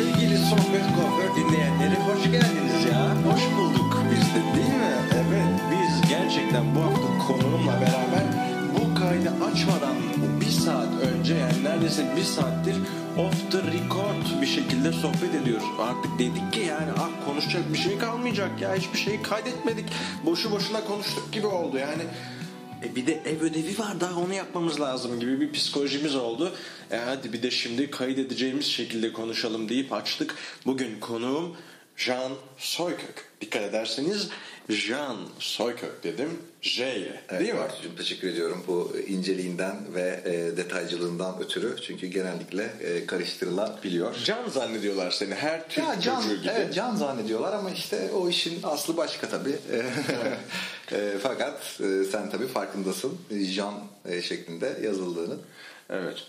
Sevgili Sohbet Kuaför dinleyenleri hoş geldiniz ya. Hoş bulduk biz de değil mi? Evet biz gerçekten bu hafta konuğumla beraber bu kaydı açmadan bir saat önce yani neredeyse bir saattir off the record bir şekilde sohbet ediyoruz. Artık dedik ki yani ah konuşacak bir şey kalmayacak ya hiçbir şeyi kaydetmedik. Boşu boşuna konuştuk gibi oldu yani. E bir de ev ödevi var daha onu yapmamız lazım gibi bir psikolojimiz oldu. E hadi bir de şimdi kaydedeceğimiz şekilde konuşalım deyip açtık. Bugün konuğum Jean Soykök. Dikkat ederseniz Jean Soykök dedim. J ile Evet, değil mi? Bartucuğum, teşekkür ediyorum bu inceliğinden ve e, detaycılığından ötürü. Çünkü genellikle e, karıştırılabiliyor. Can zannediyorlar seni her Türk Ya can, çocuğu gibi. evet, can zannediyorlar ama işte o işin aslı başka tabii. E, fakat e, sen tabii farkındasın. Can e, şeklinde yazıldığını. Evet.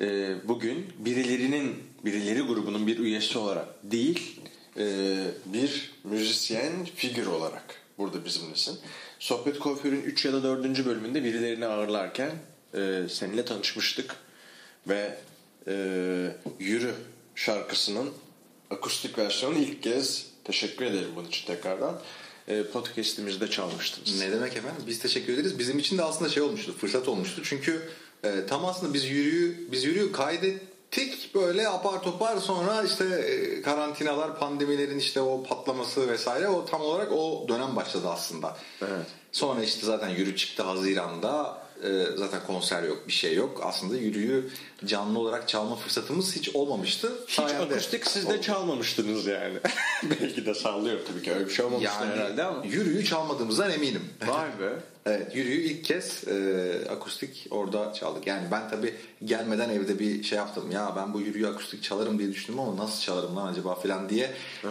Ee, bugün birilerinin, birileri grubunun bir üyesi olarak değil, e, bir müzisyen figür olarak burada bizimlesin. Sohbet Kuaför'ün 3 ya da 4. bölümünde birilerini ağırlarken e, seninle tanışmıştık. Ve e, Yürü şarkısının akustik versiyonu ilk kez teşekkür ederim bunun için tekrardan. E, podcast'imizde çalmıştınız. Ne demek efendim? Biz teşekkür ederiz. Bizim için de aslında şey olmuştu, fırsat olmuştu. Çünkü e, tam aslında biz yürüyü biz yürüyü kaydettik böyle apar topar sonra işte e, karantinalar, pandemilerin işte o patlaması vesaire o tam olarak o dönem başladı aslında. Evet. Sonra işte zaten yürü çıktı Haziran'da. E, zaten konser yok, bir şey yok. Aslında yürüyü canlı olarak çalma fırsatımız hiç olmamıştı. Hiç Sayende akustik siz de oldu. çalmamıştınız yani. Belki de sallıyor tabii ki öyle bir şey olmamıştı yani herhalde ama. yürüyü çalmadığımızdan eminim. Vay be. Evet yürüyü ilk kez e, akustik orada çaldık. Yani ben tabi gelmeden evde bir şey yaptım. Ya ben bu yürüyü akustik çalarım diye düşündüm ama nasıl çalarım lan acaba falan diye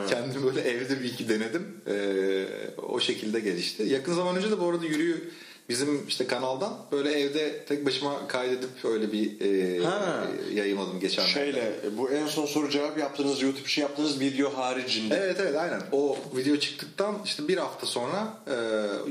kendim böyle evde bir iki denedim. E, o şekilde gelişti. Yakın zaman önce de bu arada yürüyü bizim işte kanaldan böyle evde tek başıma kaydedip öyle bir e, Ha. yayınladım geçen Şeyle bu en son soru cevap yaptığınız YouTube için yaptığınız video haricinde. Evet evet aynen. O video çıktıktan işte bir hafta sonra e,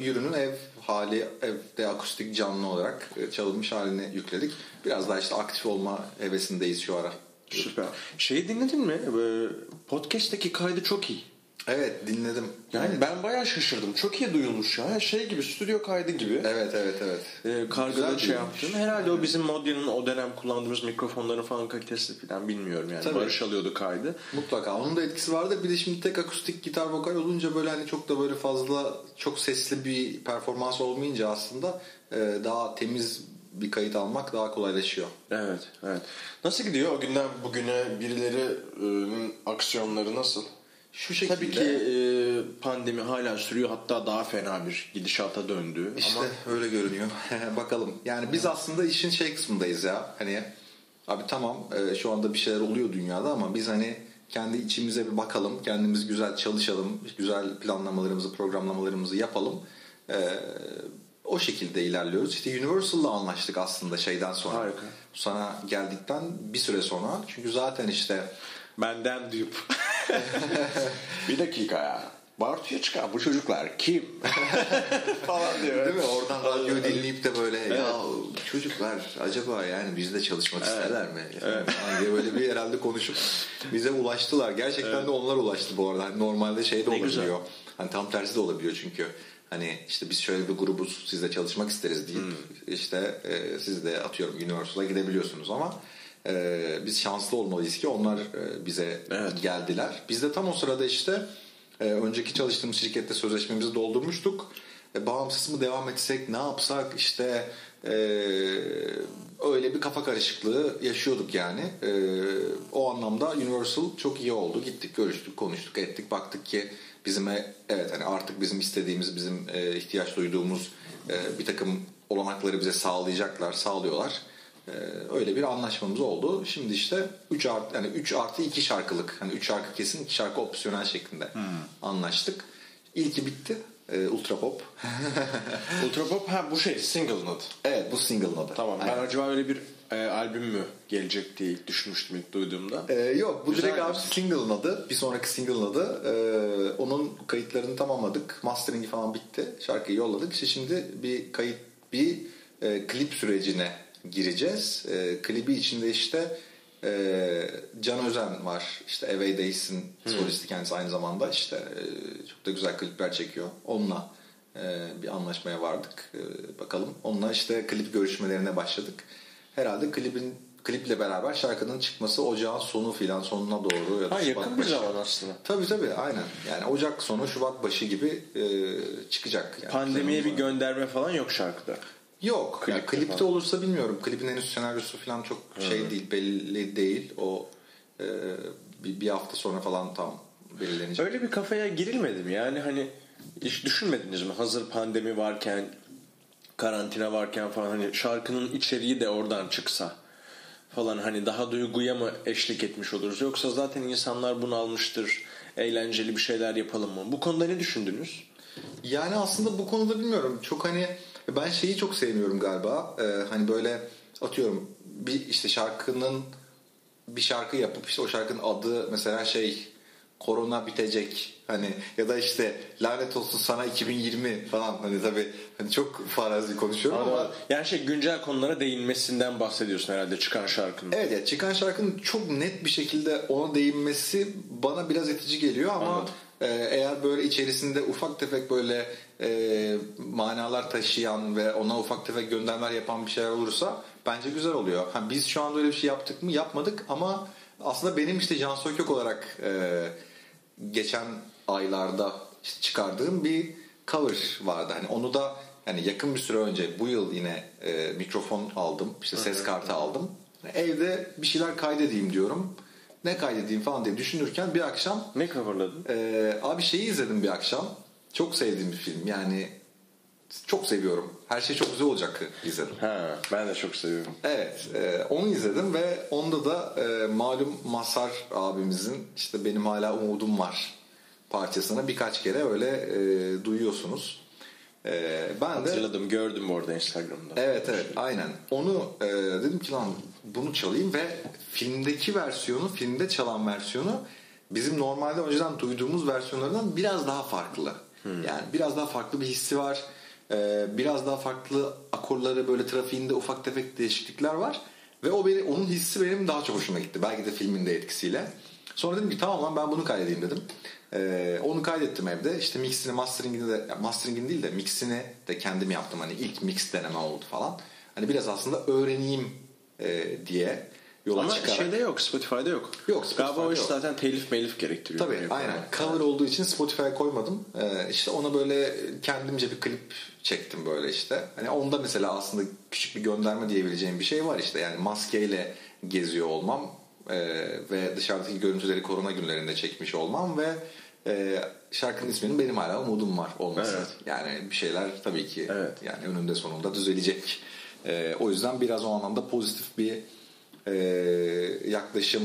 Yürü'nün ev hali evde akustik canlı olarak e, çalınmış halini yükledik. Biraz daha işte aktif olma hevesindeyiz şu ara. Süper. Şeyi dinledin mi? Ee, Podcast'teki kaydı çok iyi. Evet dinledim. Yani evet. ben bayağı şaşırdım. Çok iyi duyulmuş ya. Şey gibi stüdyo kaydı gibi. evet evet evet. Ee, kargada şey yaptım. Herhalde o bizim Modya'nın o dönem kullandığımız mikrofonların falan kalitesi falan bilmiyorum yani. Tabii. Barış alıyordu kaydı. Mutlaka onun da etkisi vardı. Bir de şimdi tek akustik gitar vokal olunca böyle hani çok da böyle fazla çok sesli bir performans olmayınca aslında e, daha temiz bir kayıt almak daha kolaylaşıyor. Evet, evet. Nasıl gidiyor o günden bugüne birilerinin aksiyonları nasıl? Şu şekilde Tabii ki e, pandemi hala sürüyor hatta daha fena bir gidişata döndü. İşte Ama öyle görünüyor. Bakalım. Yani biz aslında işin şey kısmındayız ya. Hani abi tamam e, şu anda bir şeyler oluyor dünyada ama biz hani kendi içimize bir bakalım. Kendimiz güzel çalışalım. Güzel planlamalarımızı, programlamalarımızı yapalım. E, o şekilde ilerliyoruz. İşte Universal'la anlaştık aslında şeyden sonra. Harika. Sana geldikten bir süre sonra. Çünkü zaten işte benden duyup bir dakika ya. Bartu'ya çıkan bu çocuklar kim? falan diyor. Değil mi? Oradan radyo dinleyip de böyle ya çocuklar acaba yani bizle çalışmak isterler mi? Evet. diye böyle bir herhalde konuşup bize ulaştılar. Gerçekten de onlar ulaştı bu arada. Hani normalde şey de Ne olabiliyor. güzel. Hani tam tersi de olabiliyor çünkü. Hani işte biz şöyle bir grubuz sizle çalışmak isteriz deyip Hmm. işte e, siz de atıyorum Universal'a gidebiliyorsunuz ama e, biz şanslı olmalıyız ki onlar e, bize Evet. geldiler. Biz de tam o sırada işte e, önceki çalıştığımız şirkette sözleşmemizi doldurmuştuk. E, bağımsız mı devam etsek ne yapsak işte e, öyle bir kafa karışıklığı yaşıyorduk yani. E, o anlamda Universal çok iyi oldu. Gittik görüştük konuştuk ettik baktık ki bizim evet hani artık bizim istediğimiz bizim e, ihtiyaç duyduğumuz e, bir takım olanakları bize sağlayacaklar sağlıyorlar. Ee, öyle bir anlaşmamız oldu. Şimdi işte 3 artı yani 3 artı 2 şarkılık hani 3 şarkı kesin 2 şarkı opsiyonel şeklinde anlaştık. İlki bitti. Ee, Ultra Pop. Ultra Pop ha bu şey single'ın adı. evet bu single'ın adı. Tamam Aynen. ben acaba öyle bir e, albüm mü gelecek diye ilk düşünmüştüm ilk duyduğumda. Ee, yok bu Güzel direkt abi single'ın adı. Bir sonraki single'ın adı. Ee, onun kayıtlarını tamamladık. Mastering'i falan bitti. Şarkıyı yolladık. İşte şimdi bir kayıt bir e, klip sürecine gireceğiz. E, klibi içinde işte Ee, Can Özen var. İşte Away Days'in solisti kendisi aynı zamanda. işte e, çok da güzel klipler çekiyor. Onunla e, bir anlaşmaya vardık. E, bakalım. Onunla işte klip görüşmelerine başladık. Herhalde klibin kliple beraber şarkının çıkması ocağın sonu filan sonuna doğru ya da Ha, Şubat yakın bir başı. zaman aslında. Tabii tabii aynen. Yani Ocak sonu Şubat başı gibi e, çıkacak. Yani Pandemiye bir gönderme falan yok şarkıda. Yok. Klipte yani klipte falan. olursa bilmiyorum. Klibin henüz senaryosu falan çok şey değil, belli değil. O e, bir, bir hafta sonra falan tam belirlenecek. Öyle bir kafaya girilmedi mi? Yani hani hiç düşünmediniz mi? Hazır pandemi varken, karantina varken falan hani şarkının içeriği de oradan çıksa falan hani daha duyguya mı eşlik etmiş oluruz? Yoksa zaten insanlar bunu almıştır. Eğlenceli bir şeyler yapalım mı? Bu konuda ne düşündünüz? Yani aslında bu konuda bilmiyorum. Çok hani ben şeyi çok sevmiyorum galiba. Ee, hani böyle atıyorum bir işte şarkının bir şarkı yapıp işte o şarkının adı mesela şey korona bitecek hani ya da işte lanet olsun sana 2020 falan hani tabii hani çok farazi konuşuyorum ama, Ama yani şey güncel konulara değinmesinden bahsediyorsun herhalde çıkan şarkının. Evet ya çıkan şarkının çok net bir şekilde ona değinmesi bana biraz itici geliyor ama Anladım. e, eğer böyle içerisinde ufak tefek böyle e, manalar taşıyan ve ona ufak tefek göndermeler yapan bir şeyler olursa bence güzel oluyor. Ha, biz şu anda öyle bir şey yaptık mı? Yapmadık ama aslında benim işte Can Sökök olarak e, geçen aylarda işte çıkardığım bir cover vardı. Hani onu da yani yakın bir süre önce bu yıl yine e, mikrofon aldım. işte ses kartı aldım. Evde bir şeyler kaydedeyim diyorum. Ne kaydedeyim falan diye düşünürken bir akşam Ne coverladın? ee, abi şeyi izledim bir akşam. Çok sevdiğim bir film. Yani çok seviyorum. Her şey çok güzel olacak izledim. Ha, ben de çok seviyorum. Evet, e, onu izledim ve onda da e, malum Masar abimizin işte benim hala umudum var parçasını birkaç kere öyle e, duyuyorsunuz. E, ben de Hatırladım, gördüm orada Instagram'da. Evet evet aynen. Onu e, dedim ki lan bunu çalayım ve filmdeki versiyonu, filmde çalan versiyonu bizim normalde önceden duyduğumuz versiyonlardan biraz daha farklı. Yani biraz daha farklı bir hissi var. E, biraz daha farklı akorları böyle trafiğinde ufak tefek değişiklikler var. Ve o beni, onun hissi benim daha çok hoşuma gitti. Belki de filmin de etkisiyle. Sonra dedim ki tamam lan ben bunu kaydedeyim dedim. Ee, onu kaydettim evde. İşte mixini, masteringini de masteringini değil de mixini de kendim yaptım. Hani ilk mix deneme oldu falan. Hani biraz aslında öğreneyim e, diye yola Ama çıkarak. şeyde yok, Spotify'da yok. Yok, Spotify'da Galiba o iş zaten telif melif gerektiriyor. Tabii aynen. Cover olduğu için Spotify'a koymadım. Ee, işte ona böyle kendimce bir klip çektim böyle işte. Hani onda mesela aslında küçük bir gönderme diyebileceğim bir şey var işte. Yani maskeyle geziyor olmam e, ve dışarıdaki görüntüleri korona günlerinde çekmiş olmam ve e, şarkının isminin benim hala umudum var olması. Evet. Yani bir şeyler tabii ki Evet. yani önünde sonunda düzelecek. E, o yüzden biraz o anlamda pozitif bir e, yaklaşım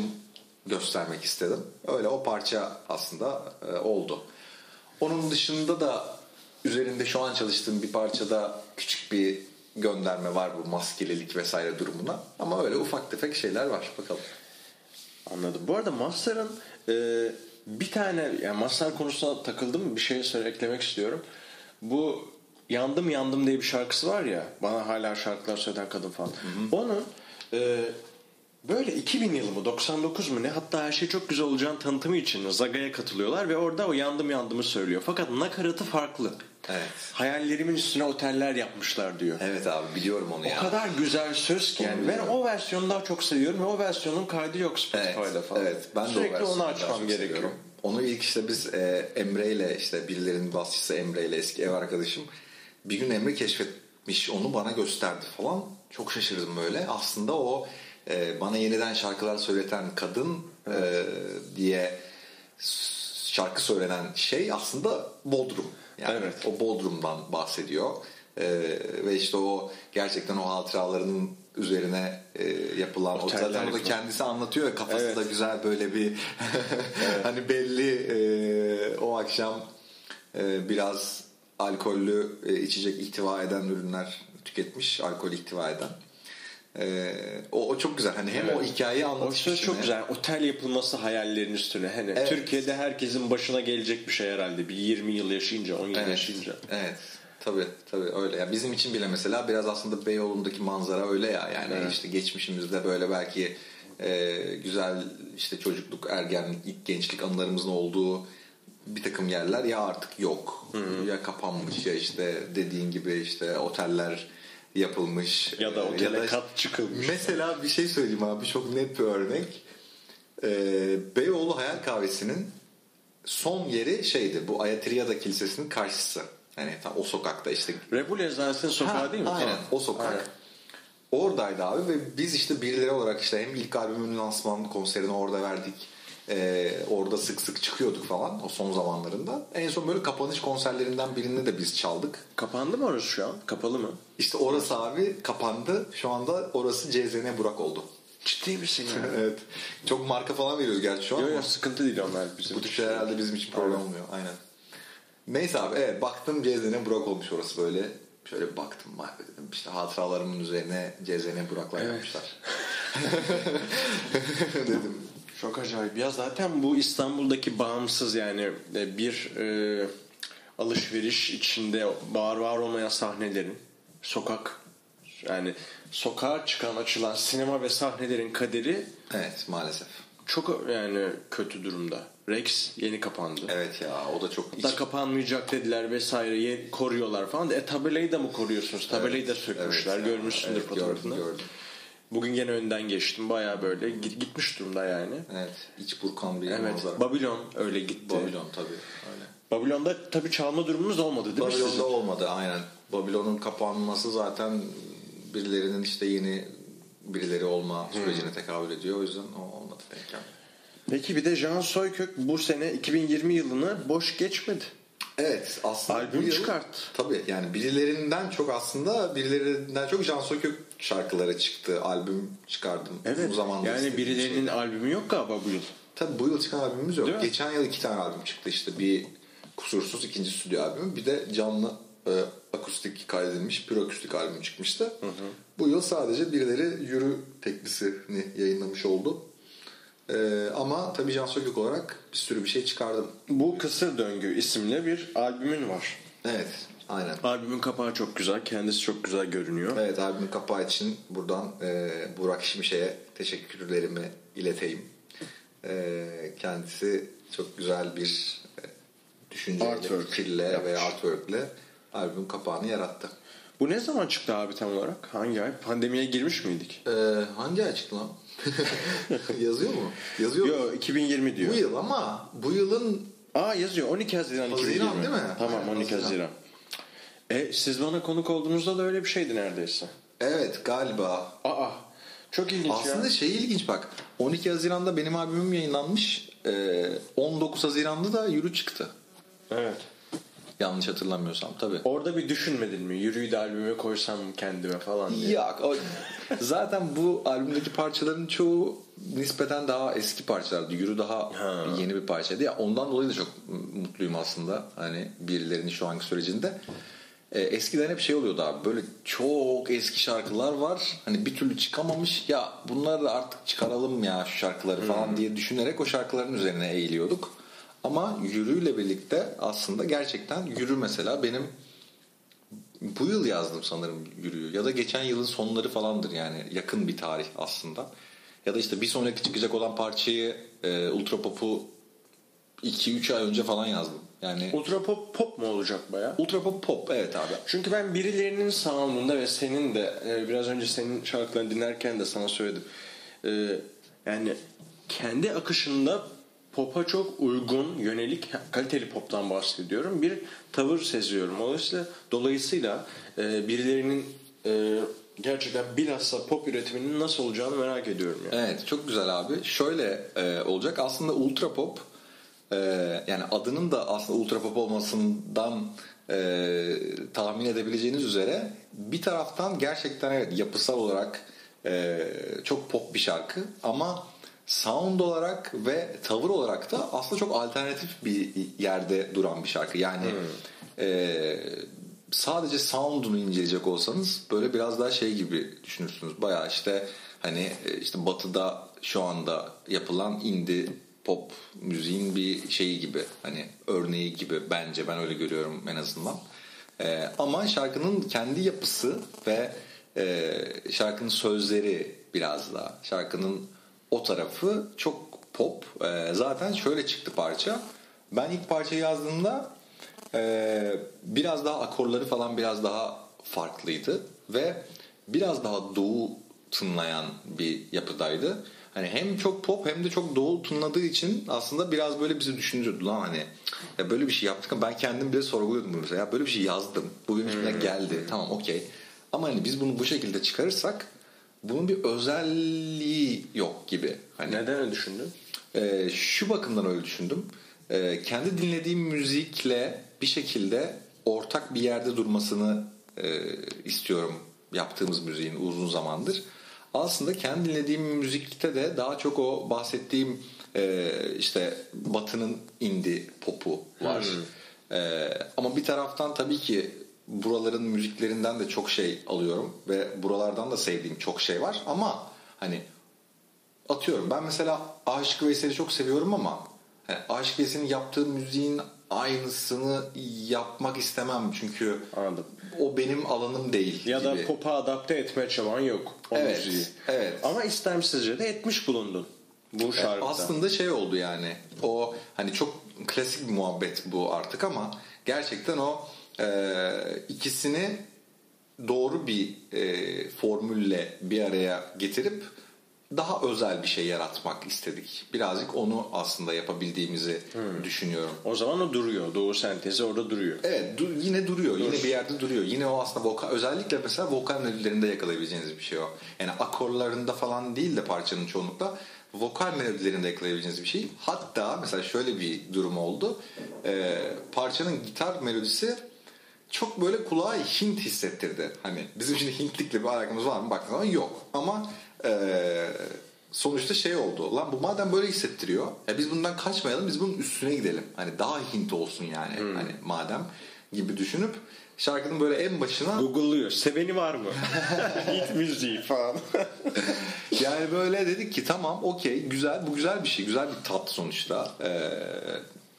göstermek istedim. Öyle o parça aslında e, oldu. Onun dışında da üzerinde şu an çalıştığım bir parçada küçük bir gönderme var bu maskelilik vesaire durumuna. Ama öyle ufak tefek şeyler var. Bakalım. Anladım. Bu arada Mazhar'ın e, bir tane yani Mazhar konusuna takıldım bir şey söyle eklemek istiyorum. Bu Yandım Yandım diye bir şarkısı var ya bana hala şarkılar söyleyen kadın falan. Onun e, böyle 2000 yılı mı 99 mu ne hatta her şey çok güzel olacağını tanıtımı için Zaga'ya katılıyorlar ve orada o Yandım Yandım'ı söylüyor. Fakat nakaratı farklı. Evet. Hayallerimin üstüne oteller yapmışlar diyor. Evet abi biliyorum onu O ya. kadar güzel söz ki yani. Ben o versiyonu daha çok seviyorum ve o versiyonun kaydı yok Spotify'da Evet, falan. evet ben de o Sürekli onu açmam gerekiyor. seviyorum. Onu ilk işte biz e, Emre ile işte birilerinin basçısı Emre ile eski ev arkadaşım bir gün Emre keşfetmiş onu bana gösterdi falan. Çok şaşırdım böyle. Aslında o e, bana yeniden şarkılar söyleten kadın e, diye şarkı söylenen şey aslında Bodrum. Yani Evet. o Bodrum'dan bahsediyor. E, ve işte o gerçekten o hatıralarının üzerine e, yapılan o zaten o da kendisi anlatıyor ya kafası Evet. da güzel böyle bir hani belli e, o akşam e, biraz alkollü e, içecek ihtiva eden ürünler tüketmiş alkol ihtiva eden E, o, o çok güzel hani hem Evet. o hikayeyi O anlatış söz çok biçimi- güzel. Otel yapılması hayallerin üstüne. Hani Evet. Türkiye'de herkesin başına gelecek bir şey herhalde. Bir 20 yıl yaşayınca, 10 yıl Evet. yaşayınca. Evet. Tabii tabii öyle. Ya bizim için bile mesela biraz aslında Beyoğlu'ndaki manzara öyle ya. Yani Evet. işte geçmişimizde böyle belki e, güzel işte çocukluk, ergenlik, ilk gençlik anılarımızın olduğu bir takım yerler ya artık yok ya kapanmış ya işte dediğin gibi işte oteller yapılmış Ya da Ee, otele işte- kat çıkılmış. Mesela bir şey söyleyeyim abi çok net bir örnek. Ee, Beyoğlu Hayal Kahvesi'nin son yeri şeydi bu Ayatriyada Kilisesi'nin karşısı. Yani tam o sokakta işte. Rebul Eczanesi'nin sokağı Ha, değil mi? Aynen Tamam. o sokak. Aynen. Oradaydı abi ve biz işte birileri olarak işte hem ilk albümün lansman konserini orada verdik. Ee, orada sık sık çıkıyorduk falan o son zamanlarında. En son böyle kapanış konserlerinden birinde de biz çaldık. Kapandı mı orası şu an? Kapalı mı? İşte orası abi kapandı. Şu anda orası CZN Burak oldu. Ciddi misin ya? evet. Çok marka falan veriyoruz gerçi şu an Yok yok sıkıntı değil onlar bizim. bu tip şeyler herhalde bizim için problem olmuyor. Aynen. Neyse abi evet baktım CZN Burak olmuş orası böyle. Şöyle baktım dedim işte hatıralarımın üzerine CZN Burak'la Evet. yapmışlar. dedim. Çok acayip. Ya zaten bu İstanbul'daki bağımsız yani e, bir e, alışveriş içinde var var olmayan sahnelerin sokak yani sokağa çıkan açılan sinema ve sahnelerin kaderi Evet maalesef. çok yani kötü durumda. Rex yeni kapandı. Evet ya o da çok Da kapanmayacak dediler vesaire ye- koruyorlar falan. E tabelayı da mı koruyorsunuz? Tabelayı da sökmüşler. Evet Görmüşsündür evet, fotoğrafını. Gördüm, gördüm. Bugün gene önden geçtim. Baya böyle git- gitmiş durumda yani. Evet iç burkan bir Evet. manzara. Babilon öyle gitti. Babilon tabii. Öyle. Babilon'da tabii çalma durumunuz olmadı değil mi Babilon'da olmadı aynen. Babilon'un kapanması zaten birilerinin işte yeni birileri olma sürecine tekabül ediyor. O yüzden o olmadı denk gelmedi. Peki bir de Jean Soykök bu sene 2020 yılını boş geçmedi. Evet aslında Albüm bu yıl- çıkarttı. Tabii yani birilerinden çok aslında birilerinden çok Can Sökök şarkıları çıktı. Albüm çıkardım. Evet. Uzun zamandır yani birilerinin şey. albümü yok galiba bu yıl. Tabii bu yıl çıkan albümümüz yok. Değil mi? Geçen yıl iki tane albüm çıktı işte. Bir kusursuz ikinci stüdyo albümü. Bir de canlı e, akustik kaydedilmiş pür akustik albüm çıkmıştı. Bu yıl sadece birileri yürü teklisini yayınlamış oldu. E, ama tabii Can Sökök olarak bir sürü bir şey çıkardım. Bu Kısır Döngü isimli bir albümün var. Evet aynen. Albümün kapağı çok güzel. Kendisi çok güzel görünüyor. Evet albümün kapağı için buradan e, Burak Şimşek'e teşekkürlerimi ileteyim. E, kendisi çok güzel bir e, düşünceyle, Artwork fikirle yapmış. ve artworkle albümün kapağını yarattı. Bu ne zaman çıktı abi tam olarak? Hangi ay? Pandemiye girmiş miydik? E, hangi ay çıktı lan? Yazıyor mu? Yazıyor? Yok 2020 diyor. Bu yıl ama bu yılın Aa yazıyor 12 Haziran, Haziran 2020. değil mi? Tamam Aynen, 12 Haziran. Haziran. E siz bana konuk olduğunuzda da öyle bir şeydi neredeyse. evet galiba Aa çok ilginç Aslında ya. şey ilginç bak. 12 Haziran'da benim albümüm yayınlanmış. E, 19 Haziran'da da Yürü çıktı. Evet. Yanlış hatırlamıyorsam tabii. Orada bir düşünmedin mi? Yürüyü de albüme koysam kendime falan diye. Yok. o- zaten bu albümdeki parçaların çoğu nispeten daha eski parçalardı. Yürü daha Ha. yeni bir parçaydı. Ya ondan dolayı da çok mutluyum aslında. Hani birilerinin şu anki sürecinde. Ee, eskiden hep şey oluyordu abi. Böyle çok eski şarkılar var. Hani bir türlü çıkamamış. Ya bunları da artık çıkaralım ya şu şarkıları falan diye düşünerek o şarkıların üzerine eğiliyorduk. Ama yürüyle birlikte aslında gerçekten yürü mesela benim bu yıl yazdım sanırım yürüyü. Ya da geçen yılın sonları falandır yani. Yakın bir tarih aslında. Ya da işte bir sonraki çıkacak olan parçayı e, Ultra Pop'u 2-3 ay önce falan yazdım. Yani Ultra pop pop mu olacak baya? Ultra Pop pop evet abi. Çünkü ben birilerinin sound'unda ve senin de e, biraz önce senin şarkılarını dinlerken de sana söyledim. E, yani kendi akışında pop'a çok uygun, yönelik, kaliteli pop'tan bahsediyorum. Bir tavır seziyorum. Dolayısıyla, dolayısıyla e, birilerinin gerçekten bilhassa pop üretiminin nasıl olacağını merak ediyorum. Yani. Evet çok güzel abi. Şöyle olacak aslında Ultra Pop e, yani adının da aslında Ultra Pop olmasından e, tahmin edebileceğiniz üzere bir taraftan gerçekten evet yapısal olarak e, çok pop bir şarkı ama sound olarak ve tavır olarak da aslında çok alternatif bir yerde duran bir şarkı. Yani e, sadece sound'unu inceleyecek olsanız böyle biraz daha şey gibi düşünürsünüz. Bayağı işte hani e, işte batıda şu anda yapılan indie pop müziğin bir şeyi gibi hani örneği gibi bence ben öyle görüyorum en azından. E, ama şarkının kendi yapısı ve e, şarkının sözleri biraz daha şarkının o tarafı çok pop. E, zaten şöyle çıktı parça. Ben ilk parçayı yazdığımda e, biraz daha akorları falan biraz daha farklıydı ve biraz daha doğu tınlayan bir yapıdaydı. Hani hem çok pop hem de çok doğu tınladığı için aslında biraz böyle bizi düşündürdü lan hani ya böyle bir şey yaptık ama ben kendim bile sorguluyordum bunu mesela. Ya böyle bir şey yazdım. Bu benim içimden geldi. Tamam okey. Ama hani biz bunu bu şekilde çıkarırsak bunun bir özelliği yok gibi. Hani Neden öyle düşündün? ee, şu bakımdan öyle düşündüm. Ee, kendi dinlediğim müzikle bir şekilde ortak bir yerde durmasını e, istiyorum yaptığımız müziğin uzun zamandır. Aslında kendi dinlediğim müzikte de daha çok o bahsettiğim e, işte Batı'nın indie popu var. Ee, ama bir taraftan tabii ki buraların müziklerinden de çok şey alıyorum ve buralardan da sevdiğim çok şey var ama hani atıyorum ben mesela Aşık Veysel'i çok seviyorum ama yani Aşık Veysel'in yaptığı müziğin aynısını yapmak istemem çünkü Anladım. o benim alanım değil Ya gibi. da pop'a adapte etme çaban yok. O Evet, müziği. evet. Ama istemsizce de etmiş bulundun. Bu şarkıda. Aslında şey oldu yani o hani çok klasik bir muhabbet bu artık ama gerçekten o e, ikisini doğru bir e, formülle bir araya getirip daha özel bir şey yaratmak istedik. Birazcık onu aslında yapabildiğimizi düşünüyorum. O zaman o duruyor. Doğu sentezi orada duruyor. Evet du- yine duruyor. Yine bir yerde duruyor. Yine o aslında vokal özellikle mesela vokal melodilerinde yakalayabileceğiniz bir şey o. Yani akorlarında falan değil de parçanın çoğunlukla vokal melodilerinde yakalayabileceğiniz bir şey. Hatta mesela şöyle bir durum oldu. Ee, parçanın gitar melodisi çok böyle kulağa Hint hissettirdi. Hani bizim şimdi Hintlikle bir alakamız var mı baktığın zaman yok. Ama ee, sonuçta şey oldu. Lan bu madem böyle hissettiriyor. Ya biz bundan kaçmayalım. Biz bunun üstüne gidelim. Hani daha Hint olsun yani. Hani madem gibi düşünüp şarkının böyle en başına Google'lıyor. Seveni var mı? Hit müziği falan. yani böyle dedik ki tamam okey güzel bu güzel bir şey. Güzel bir tat sonuçta. Ee,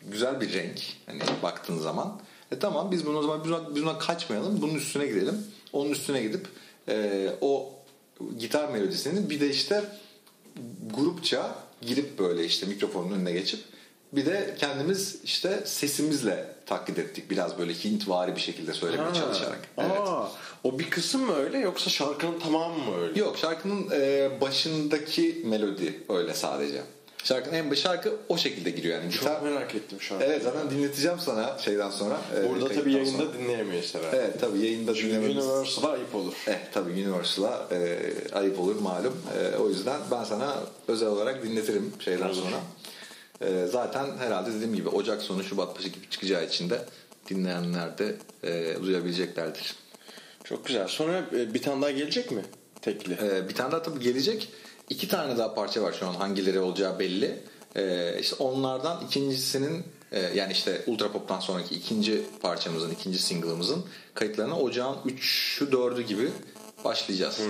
güzel bir renk. Hani baktığın zaman. E tamam biz bunu o zaman biz buna, biz buna kaçmayalım. Bunun üstüne gidelim. Onun üstüne gidip e, o gitar melodisini bir de işte grupça girip böyle işte mikrofonun önüne geçip bir de kendimiz işte sesimizle taklit ettik. Biraz böyle Hintvari bir şekilde söylemeye çalışarak. Evet. Aa, o bir kısım mı öyle yoksa şarkının tamamı mı öyle? Yok şarkının e, başındaki melodi öyle sadece. Şarkının en başı şarkı o şekilde giriyor yani. Çok Gitar, merak ettim şu an. evet zaten dinleteceğim sana şeyden sonra. e, Burada tabii kayıttan yayında sonra. dinleyemeyiz herhalde. Evet tabii yayında Çünkü dinlememiz. Universal'a ayıp olur. Eh tabii Universal'a e, ayıp olur malum. E, o yüzden ben sana özel olarak dinletirim şeyden Olur. sonra. E, zaten herhalde dediğim gibi Ocak sonu Şubat başı gibi çıkacağı için de dinleyenler de e, duyabileceklerdir. Çok güzel. Sonra e, bir tane daha gelecek mi? Tekli. Ee, bir tane daha tabii gelecek. İki tane daha parça var şu an hangileri olacağı belli. Ee, işte onlardan ikincisinin e, yani işte Ultra Pop'tan sonraki ikinci parçamızın, ikinci single'ımızın kayıtlarına ocağın 3'ü 4'ü gibi başlayacağız.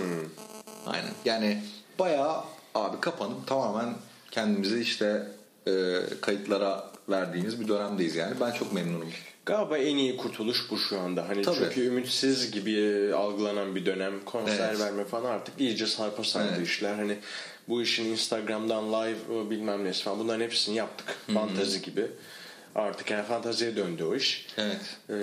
Aynen. Yani bayağı abi kapanıp tamamen kendimizi işte e, kayıtlara verdiğimiz bir dönemdeyiz yani. Ben çok memnunum. Galiba en iyi kurtuluş bu şu anda. Hani Tabii. çünkü ümitsiz gibi algılanan bir dönem. Konser Evet. verme falan artık iyice sarpa sardı Evet. işler. Hani bu işin Instagram'dan live e, bilmem nesi falan bunların hepsini yaptık. Fantazi gibi. Artık yani fanteziye döndü o iş. Evet. Ee,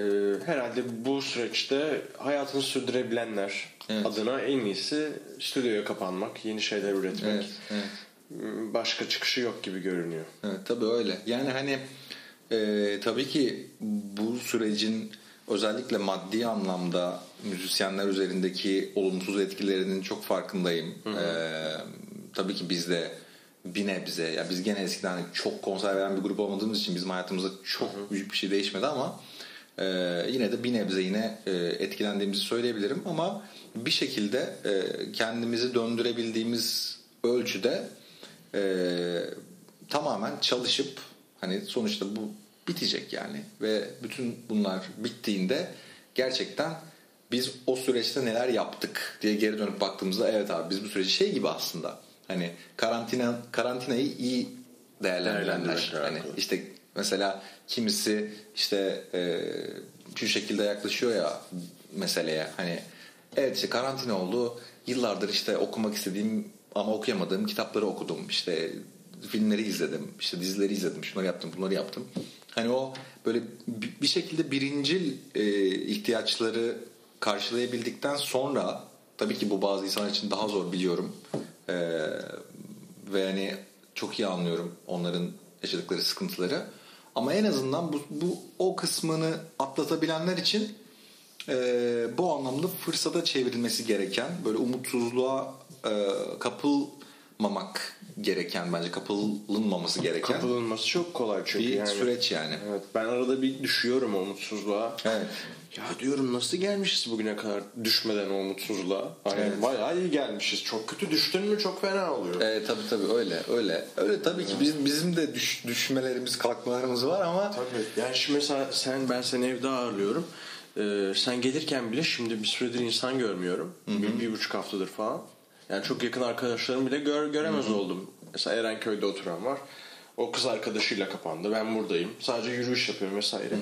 herhalde bu süreçte hayatını sürdürebilenler Evet. adına en iyisi stüdyoya kapanmak, yeni şeyler üretmek. Evet. evet. Başka çıkışı yok gibi görünüyor. Evet tabii öyle. Yani hani e, tabii ki bu sürecin özellikle maddi anlamda müzisyenler üzerindeki olumsuz etkilerinin çok farkındayım. E, tabii ki biz de bir nebze ya biz gene eskiden çok konser veren bir grup olmadığımız için bizim hayatımızda çok büyük bir şey değişmedi ama e, yine de bir nebze yine e, etkilendiğimizi söyleyebilirim. Ama bir şekilde e, kendimizi döndürebildiğimiz ölçüde e, tamamen çalışıp hani sonuçta bu bitecek yani. Ve bütün bunlar bittiğinde gerçekten biz o süreçte neler yaptık diye geri dönüp baktığımızda evet abi biz bu süreci şey gibi aslında. Hani karantina karantinayı iyi değerlendirenler hani işte mesela kimisi işte e, şu şekilde yaklaşıyor ya meseleye. Hani evet işte karantina oldu. Yıllardır işte okumak istediğim ama okuyamadığım kitapları okudum. İşte filmleri izledim. işte dizileri izledim. Şunları yaptım, bunları yaptım. Hani o böyle bir şekilde birincil e, ihtiyaçları karşılayabildikten sonra tabii ki bu bazı insanlar için daha zor biliyorum. E, ve hani çok iyi anlıyorum onların yaşadıkları sıkıntıları. Ama en azından bu, bu o kısmını atlatabilenler için e, bu anlamda fırsata çevrilmesi gereken böyle umutsuzluğa e, kapılmamak gereken bence kapılınmaması gereken Kapılınması çok kolay çünkü bir yani. süreç yani. Evet, ben arada bir düşüyorum o umutsuzluğa. Evet. Ya diyorum nasıl gelmişiz bugüne kadar düşmeden o umutsuzluğa. Hani Evet. bayağı iyi gelmişiz. Çok kötü düştün mü çok fena oluyor. E, tabii tabii öyle öyle. Öyle tabii ki bizim bizim de düş, düşmelerimiz kalkmalarımız var ama Tabii. Yani şimdi mesela sen ben seni evde ağırlıyorum. Ee, sen gelirken bile şimdi bir süredir insan görmüyorum. Bir, bir buçuk haftadır falan. Yani çok yakın arkadaşlarım bile gör, göremez oldum. Mesela Erenköy'de oturan var. O kız arkadaşıyla kapandı. Ben buradayım. Sadece yürüyüş yapıyorum vesaire.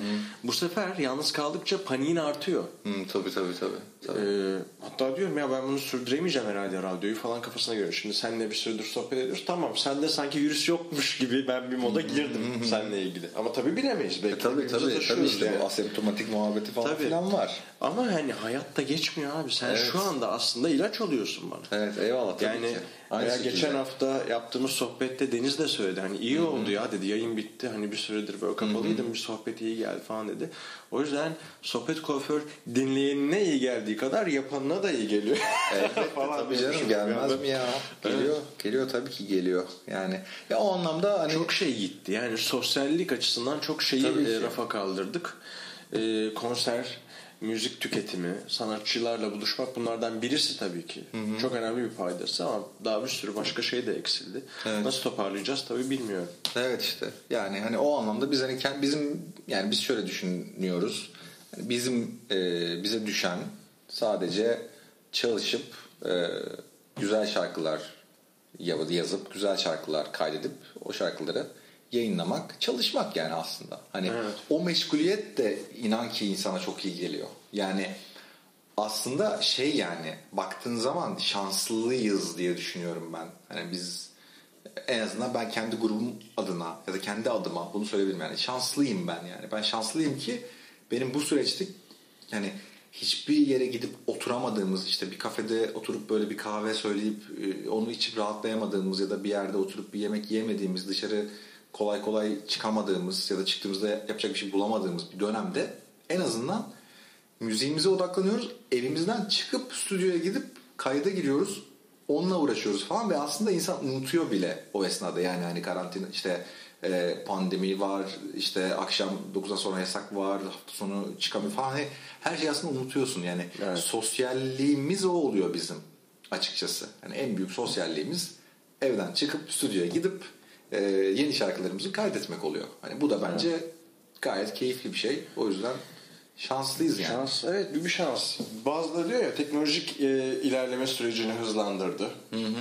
Bu sefer yalnız kaldıkça paniğin artıyor. Hı, tabii tabii tabii. tabii. Ee, hatta diyorum ya ben bunu sürdüremeyeceğim herhalde radyoyu falan kafasına göre. Şimdi seninle bir süredir sohbet ediyoruz. Tamam sende sanki virüs yokmuş gibi ben bir moda girdim seninle ilgili. Ama tabii bilemeyiz. Belki E, tabii tabii tabii işte yani. bu asemptomatik muhabbeti falan Tabii. filan var. Ama hani hayatta geçmiyor abi. Sen Evet. şu anda aslında ilaç oluyorsun bana. Evet eyvallah tabii Yani ki. Şekilde. geçen hafta yaptığımız sohbette Deniz de söyledi. Hani iyi oldu ya dedi. Yayın bitti. Hani bir süredir böyle kapalıydım. Bir sohbet iyi geldi falan dedi. O yüzden sohbet kuaför dinleyenine iyi geldiği kadar yapanına da iyi geliyor. Evet, Falan tabii canım gelmez mi ya? Geliyor. Geliyor tabii ki geliyor. Yani ya o anlamda hani Çok şey gitti. Yani sosyallik açısından çok şeyi e, rafa kaldırdık. E, konser, müzik tüketimi, sanatçılarla buluşmak bunlardan birisi tabii ki. Çok önemli bir paydası ama daha bir sürü başka şey de eksildi. Evet. Nasıl toparlayacağız tabii bilmiyorum. Evet işte. Yani hani o anlamda biz hani kend- bizim yani biz şöyle düşünüyoruz. Hani bizim e, bize düşen sadece çalışıp e, güzel şarkılar ya- yazıp güzel şarkılar kaydedip o şarkıları yayınlamak, çalışmak yani aslında. Hani Evet. o meşguliyet de inan ki insana çok iyi geliyor. Yani aslında şey yani baktığın zaman şanslıyız diye düşünüyorum ben. Hani biz en azından ben kendi grubum adına ya da kendi adıma bunu söyleyebilirim yani şanslıyım ben yani. Ben şanslıyım ki benim bu süreçte yani hiçbir yere gidip oturamadığımız işte bir kafede oturup böyle bir kahve söyleyip e, onu içip rahatlayamadığımız ya da bir yerde oturup bir yemek yemediğimiz dışarı kolay kolay çıkamadığımız ya da çıktığımızda yapacak bir şey bulamadığımız bir dönemde en azından müziğimize odaklanıyoruz. Evimizden çıkıp stüdyoya gidip kayda giriyoruz. Onunla uğraşıyoruz falan ve aslında insan unutuyor bile o esnada. Yani hani karantina işte e, pandemi var işte akşam 9'dan sonra yasak var hafta sonu çıkamıyor falan. Hani her şeyi aslında unutuyorsun yani. Evet. Sosyalliğimiz o oluyor bizim açıkçası. Yani en büyük sosyalliğimiz evden çıkıp stüdyoya gidip e, yeni şarkılarımızı kaydetmek oluyor. Hani bu da bence gayet keyifli bir şey. O yüzden şanslıyız yani. Şans, evet bir, bir şans. Bazıları diyor ya teknolojik e, ilerleme sürecini hızlandırdı.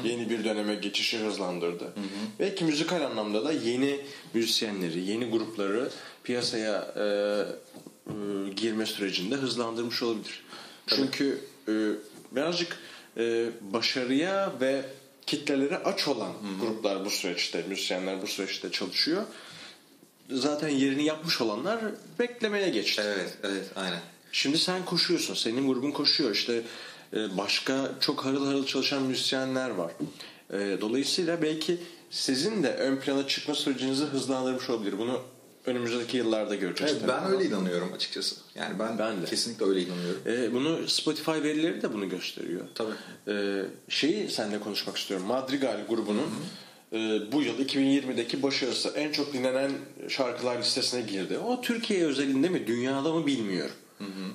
Yeni bir döneme geçişi hızlandırdı. Belki müzikal anlamda da yeni müzisyenleri, yeni grupları piyasaya e, e, girme sürecinde hızlandırmış olabilir. Çünkü e, birazcık e, başarıya ve kitlelere aç olan gruplar bu süreçte, müzisyenler bu süreçte çalışıyor. Zaten yerini yapmış olanlar beklemeye geçti. Evet, evet, aynen. Şimdi sen koşuyorsun. Senin grubun koşuyor. İşte e, başka çok harıl harıl çalışan müzisyenler var. E, Dolayısıyla belki sizin de ön plana çıkma sürecinizi hızlandırmış olabilir. Bunu önümüzdeki yıllarda göreceğiz. Evet, ben öyle inanıyorum açıkçası. Yani ben, Ben de. kesinlikle öyle inanıyorum. E, bunu Spotify verileri de bunu gösteriyor. Tabii. E, şeyi seninle konuşmak istiyorum. Madrigal grubunun e, bu yıl 2020'deki başarısı en çok dinlenen şarkılar listesine girdi. O Türkiye özelinde mi, dünyada mı bilmiyorum.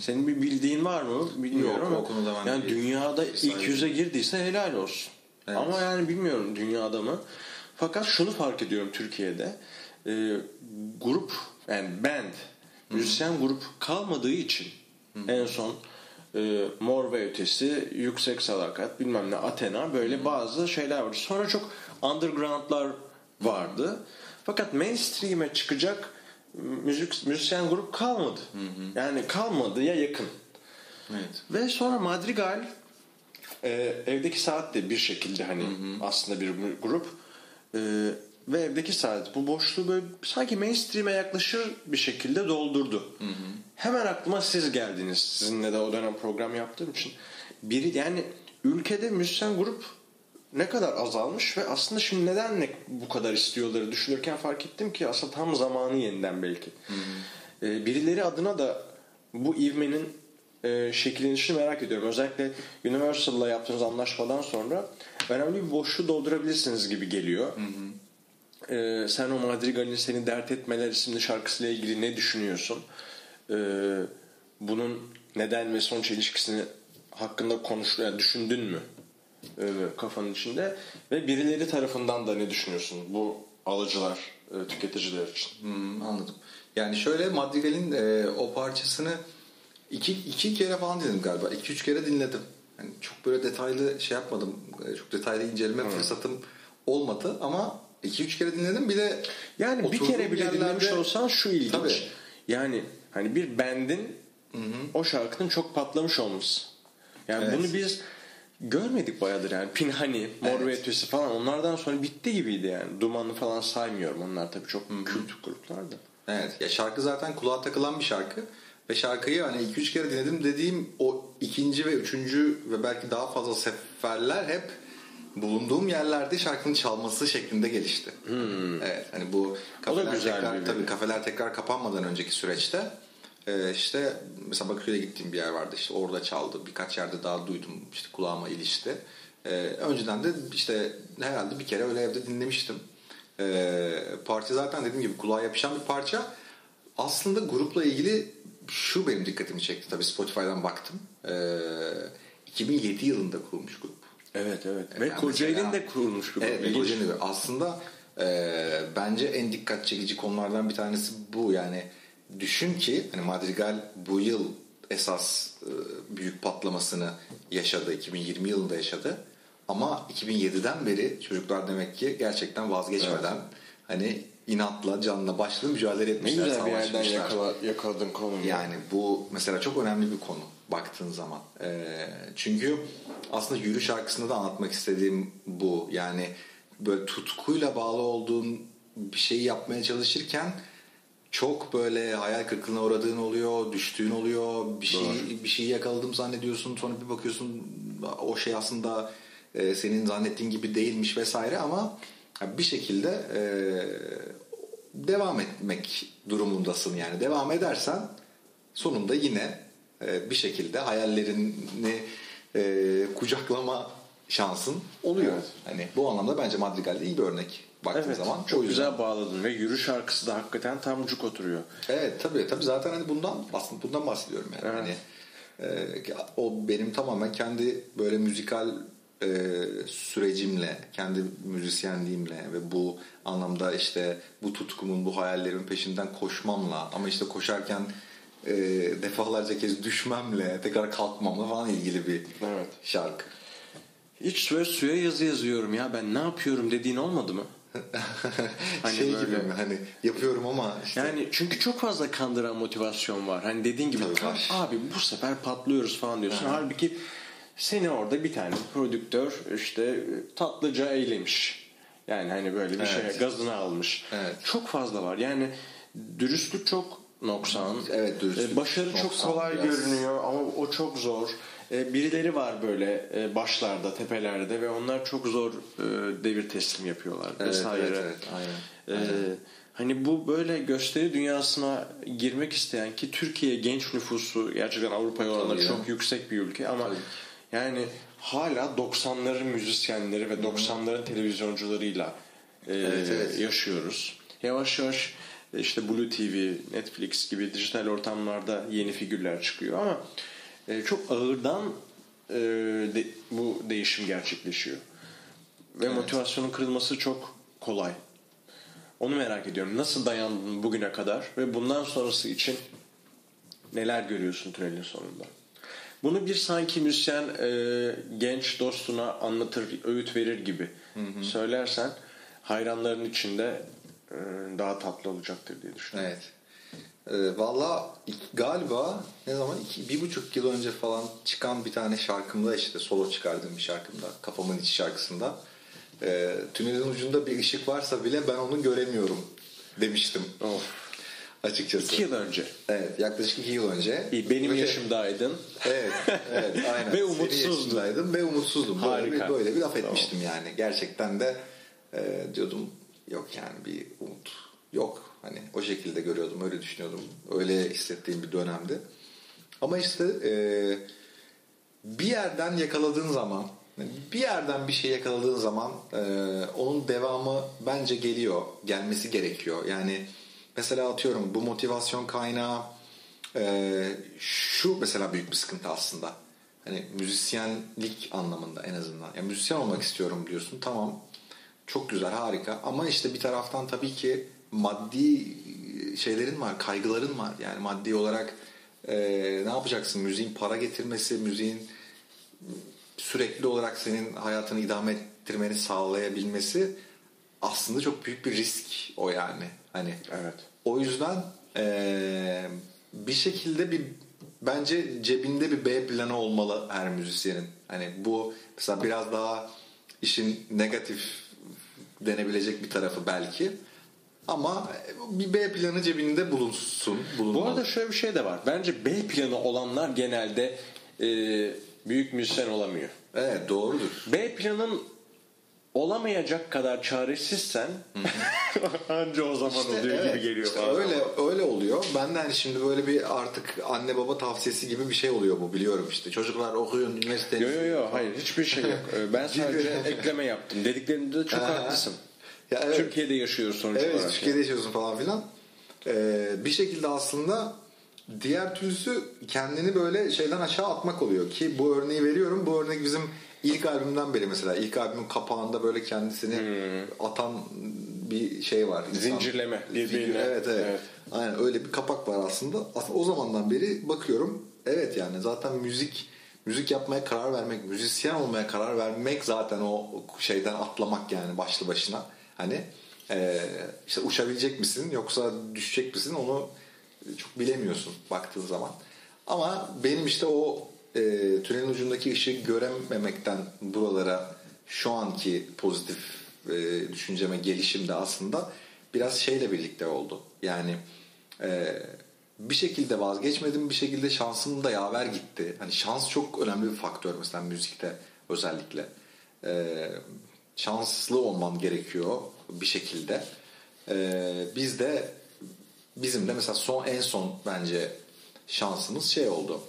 Senin bir bildiğin var mı bilmiyorum Yok, ama o konuda ben yani dünyada ilk yüze girdiyse helal olsun. Evet. Ama yani bilmiyorum dünyada mı. Fakat şunu fark ediyorum Türkiye'de. E, grup yani band, müzisyen grup kalmadığı için en son e, Mor ve Ötesi, Yüksek Sadakat, bilmem ne Athena böyle bazı şeyler vardı. Sonra çok undergroundlar vardı. Fakat mainstream'e çıkacak müzik müzisyen grup kalmadı. Yani kalmadıya yakın. Evet. Ve sonra Madrigal Ee, evdeki saat de bir şekilde hani aslında bir grup. Ee, ve evdeki saat bu boşluğu böyle sanki mainstream'e yaklaşır bir şekilde doldurdu. Hemen aklıma siz geldiniz. Sizinle de o dönem program yaptığım için. Biri yani ülkede müzisyen grup ne kadar azalmış ve aslında şimdi neden ne bu kadar istiyorları düşünürken fark ettim ki aslında tam zamanı yeniden belki. Ee, birileri adına da bu ivmenin e, şekillenişini merak ediyorum. Özellikle Universal'la yaptığınız anlaşmadan sonra önemli bir boşluğu doldurabilirsiniz gibi geliyor. Ee, Sen o Madrigal'in seni dert etmeler isimli şarkısıyla ilgili ne düşünüyorsun? Ee, bunun neden ve sonuç ilişkisini hakkında konuş, yani düşündün mü? Ee, kafanın içinde ve birileri tarafından da ne düşünüyorsun bu alıcılar, e, tüketiciler için? Hmm, anladım. Yani şöyle Madrigal'in e, o parçasını iki, iki kere falan dinledim galiba. İki üç kere dinledim. Yani çok böyle detaylı şey yapmadım. E, çok detaylı inceleme fırsatım olmadı ama iki üç kere dinledim. Bir de Yani bir kere bile yerlerde- dinlemiş olsan şu ilginç. Tabii. Yani hani bir bandin o şarkının çok patlamış olması. Yani Evet. bunu biz görmedik bayağıdır yani. Pinhani, Mor Evet. ve Ötesi falan onlardan sonra bitti gibiydi yani. Dumanlı falan saymıyorum. Onlar tabii çok kült gruplardı. Evet. Ya şarkı zaten kulağa takılan bir şarkı. Ve şarkıyı hani 2-3 kere dinledim dediğim o ikinci ve üçüncü ve belki daha fazla seferler hep bulunduğum yerlerde şarkının çalması şeklinde gelişti. Evet. Hani bu kafeler tekrar, tabii kafeler tekrar kapanmadan önceki süreçte e, işte mesela Bakırköy'e gittiğim bir yer vardı işte orada çaldı. Birkaç yerde daha duydum işte kulağıma ilişti. E, önceden de işte herhalde bir kere öyle evde dinlemiştim. E, parça zaten dediğim gibi kulağa yapışan bir parça. Aslında grupla ilgili şu benim dikkatimi çekti. Tabii Spotify'dan baktım. E, 2007 yılında kurulmuş grup. Evet evet. Ve Yani Kocaeli'nin de kurulmuş bir. Evet, İlginç. Kocaeli. Aslında e, bence en dikkat çekici konulardan bir tanesi bu. Yani düşün ki hani Madrigal bu yıl esas e, büyük patlamasını yaşadı. 2020 yılında yaşadı. Ama 2007'den beri çocuklar demek ki gerçekten vazgeçmeden hani inatla canla başlı mücadele Ne etmişler. güzel bir yerden yakala, yakaladın konuyu. Yani bu mesela çok önemli bir konu baktığın zaman. Ee, çünkü aslında Yürü şarkısında da anlatmak istediğim bu. Yani böyle tutkuyla bağlı olduğun bir şeyi yapmaya çalışırken çok böyle hayal kırıklığına uğradığın oluyor, düştüğün oluyor, bir şey bir şeyi yakaladım zannediyorsun, sonra bir bakıyorsun o şey aslında e, senin zannettiğin gibi değilmiş vesaire ama bir şekilde e, devam etmek durumundasın yani. Devam edersen sonunda yine e, bir şekilde hayallerini e, kucaklama şansın oluyor. Evet. Hani bu anlamda bence Madrigal'de iyi bir örnek baktığın Evet, zaman. çok yüzden- güzel bağladın ve yürü şarkısı da hakikaten tam cuk oturuyor. Evet tabii tabii zaten hani bundan aslında bundan bahsediyorum yani. Evet. Hani e, o benim tamamen kendi böyle müzikal e, sürecimle, kendi müzisyenliğimle ve bu anlamda işte bu tutkumun, bu hayallerimin peşinden koşmamla ama işte koşarken e, defalarca kez düşmemle, tekrar kalkmamla falan ilgili bir Evet. şarkı. Hiç böyle suya yazı yazıyorum ya ben ne yapıyorum dediğin olmadı mı? Hani şey böyle- gibi mi hani yapıyorum ama işte Yani çünkü çok fazla kandıran motivasyon var. Hani dediğin gibi abi bu sefer patlıyoruz falan diyorsun. Halbuki seni orada bir tane prodüktör işte tatlıca eylemiş. Yani hani böyle bir Evet. şey gazını almış. Evet. Çok fazla var. Yani dürüstlük çok noksan. Evet, dürüstlük E, Başarı çok noksan kolay biraz. görünüyor ama o çok zor. E, Birileri var böyle e, başlarda, tepelerde ve onlar çok zor devir teslim yapıyorlar Evet, vesaire. evet, evet, aynen. Ee, hani bu böyle gösteri dünyasına girmek isteyen ki Türkiye genç nüfusu gerçekten Avrupa'ya oranla çok yüksek bir ülke ama Tabii. yani hala 90'ların müzisyenleri ve 90'ların televizyoncularıyla e, Evet, evet. yaşıyoruz. Yavaş yavaş işte Blue TV, Netflix gibi dijital ortamlarda yeni figürler çıkıyor ama e, çok ağırdan e, bu değişim gerçekleşiyor. Ve motivasyonun kırılması çok kolay. Onu merak ediyorum. Nasıl dayandın bugüne kadar ve bundan sonrası için neler görüyorsun tünelin sonunda? Bunu bir sanki müzisyen e, genç dostuna anlatır, öğüt verir gibi söylersen hayranların içinde e, daha tatlı olacaktır diye düşünüyorum. Evet. Ee, Valla galiba ne zaman iki, bir buçuk yıl önce falan çıkan bir tane şarkımda işte solo çıkardığım bir şarkımda kafamın içi şarkısında e, tünelin ucunda bir ışık varsa bile ben onu göremiyorum demiştim Of. açıkçası. İki yıl önce. Evet yaklaşık iki yıl önce. İyi, benim Böyle- yaşımdaydın. Evet, evet aynen. Ve umutsuzdun. ve umutsuzdum. Böyle Harika. bir, böyle bir laf etmiştim yani. Gerçekten de e, diyordum yok yani bir umut yok. Hani o şekilde görüyordum, öyle düşünüyordum. Öyle hissettiğim bir dönemdi. Ama işte e, bir yerden yakaladığın zaman bir yerden bir şey yakaladığın zaman e, onun devamı bence geliyor. Gelmesi gerekiyor. Yani mesela atıyorum bu motivasyon kaynağı e, şu mesela büyük bir sıkıntı aslında. Hani müzisyenlik anlamında en azından. Yani müzisyen olmak istiyorum diyorsun. Tamam. Çok güzel, harika. Ama işte bir taraftan tabii ki maddi şeylerin var, kaygıların var. Yani maddi olarak e, ne yapacaksın? Müziğin para getirmesi, müziğin sürekli olarak senin hayatını idame ettirmeni sağlayabilmesi aslında çok büyük bir risk o yani. Hani Evet. o yüzden eee, bir şekilde bir bence cebinde bir B planı olmalı her müzisyenin. Hani bu mesela biraz daha işin negatif denebilecek bir tarafı belki. Ama bir B planı cebinde bulunsun. Bu bulunmalı. arada şöyle bir şey de var. Bence B planı olanlar genelde e, büyük müzisyen olamıyor. Evet doğrudur. B planın olamayacak kadar çaresizsen anca o zaman İşte oluyor evet, gibi geliyor işte öyle öyle oluyor. Ben de hani şimdi böyle bir artık anne baba tavsiyesi gibi bir şey oluyor bu biliyorum işte. Çocuklar okuyun üniversite. Yo yo yo hayır hiçbir şey yok. Ee, Ben sadece ekleme yaptım. Dediklerinde de çok Ha. haklısın. Ya evet. Türkiye'de yaşıyoruz sonuç Evet olarak. Türkiye'de yaşıyorsun falan filan. Ee, bir şekilde aslında diğer türlüsü kendini böyle şeyden aşağı atmak oluyor ki bu örneği veriyorum. Bu örnek bizim ilk albümden beri mesela ilk albümün kapağında böyle kendisini atan bir şey var. İnsan. Zincirleme, birbirine. Figür, Evet, evet Evet. Aynen öyle bir kapak var aslında. Aslında o zamandan beri bakıyorum. Evet yani zaten müzik müzik yapmaya karar vermek, müzisyen olmaya karar vermek zaten o şeyden atlamak yani başlı başına. Hani e, işte uçabilecek misin yoksa düşecek misin onu çok bilemiyorsun baktığın zaman. Ama benim işte o e, tünelin ucundaki ışığı görememekten buralara şu anki pozitif e, düşünceme gelişim de aslında biraz şeyle birlikte oldu. Yani e, bir şekilde vazgeçmedim, bir şekilde şansım da yaver gitti. Hani şans çok önemli bir faktör mesela müzikte özellikle. E, şanslı olman gerekiyor bir şekilde. E, biz de bizim de mesela son en son bence şansımız şey oldu.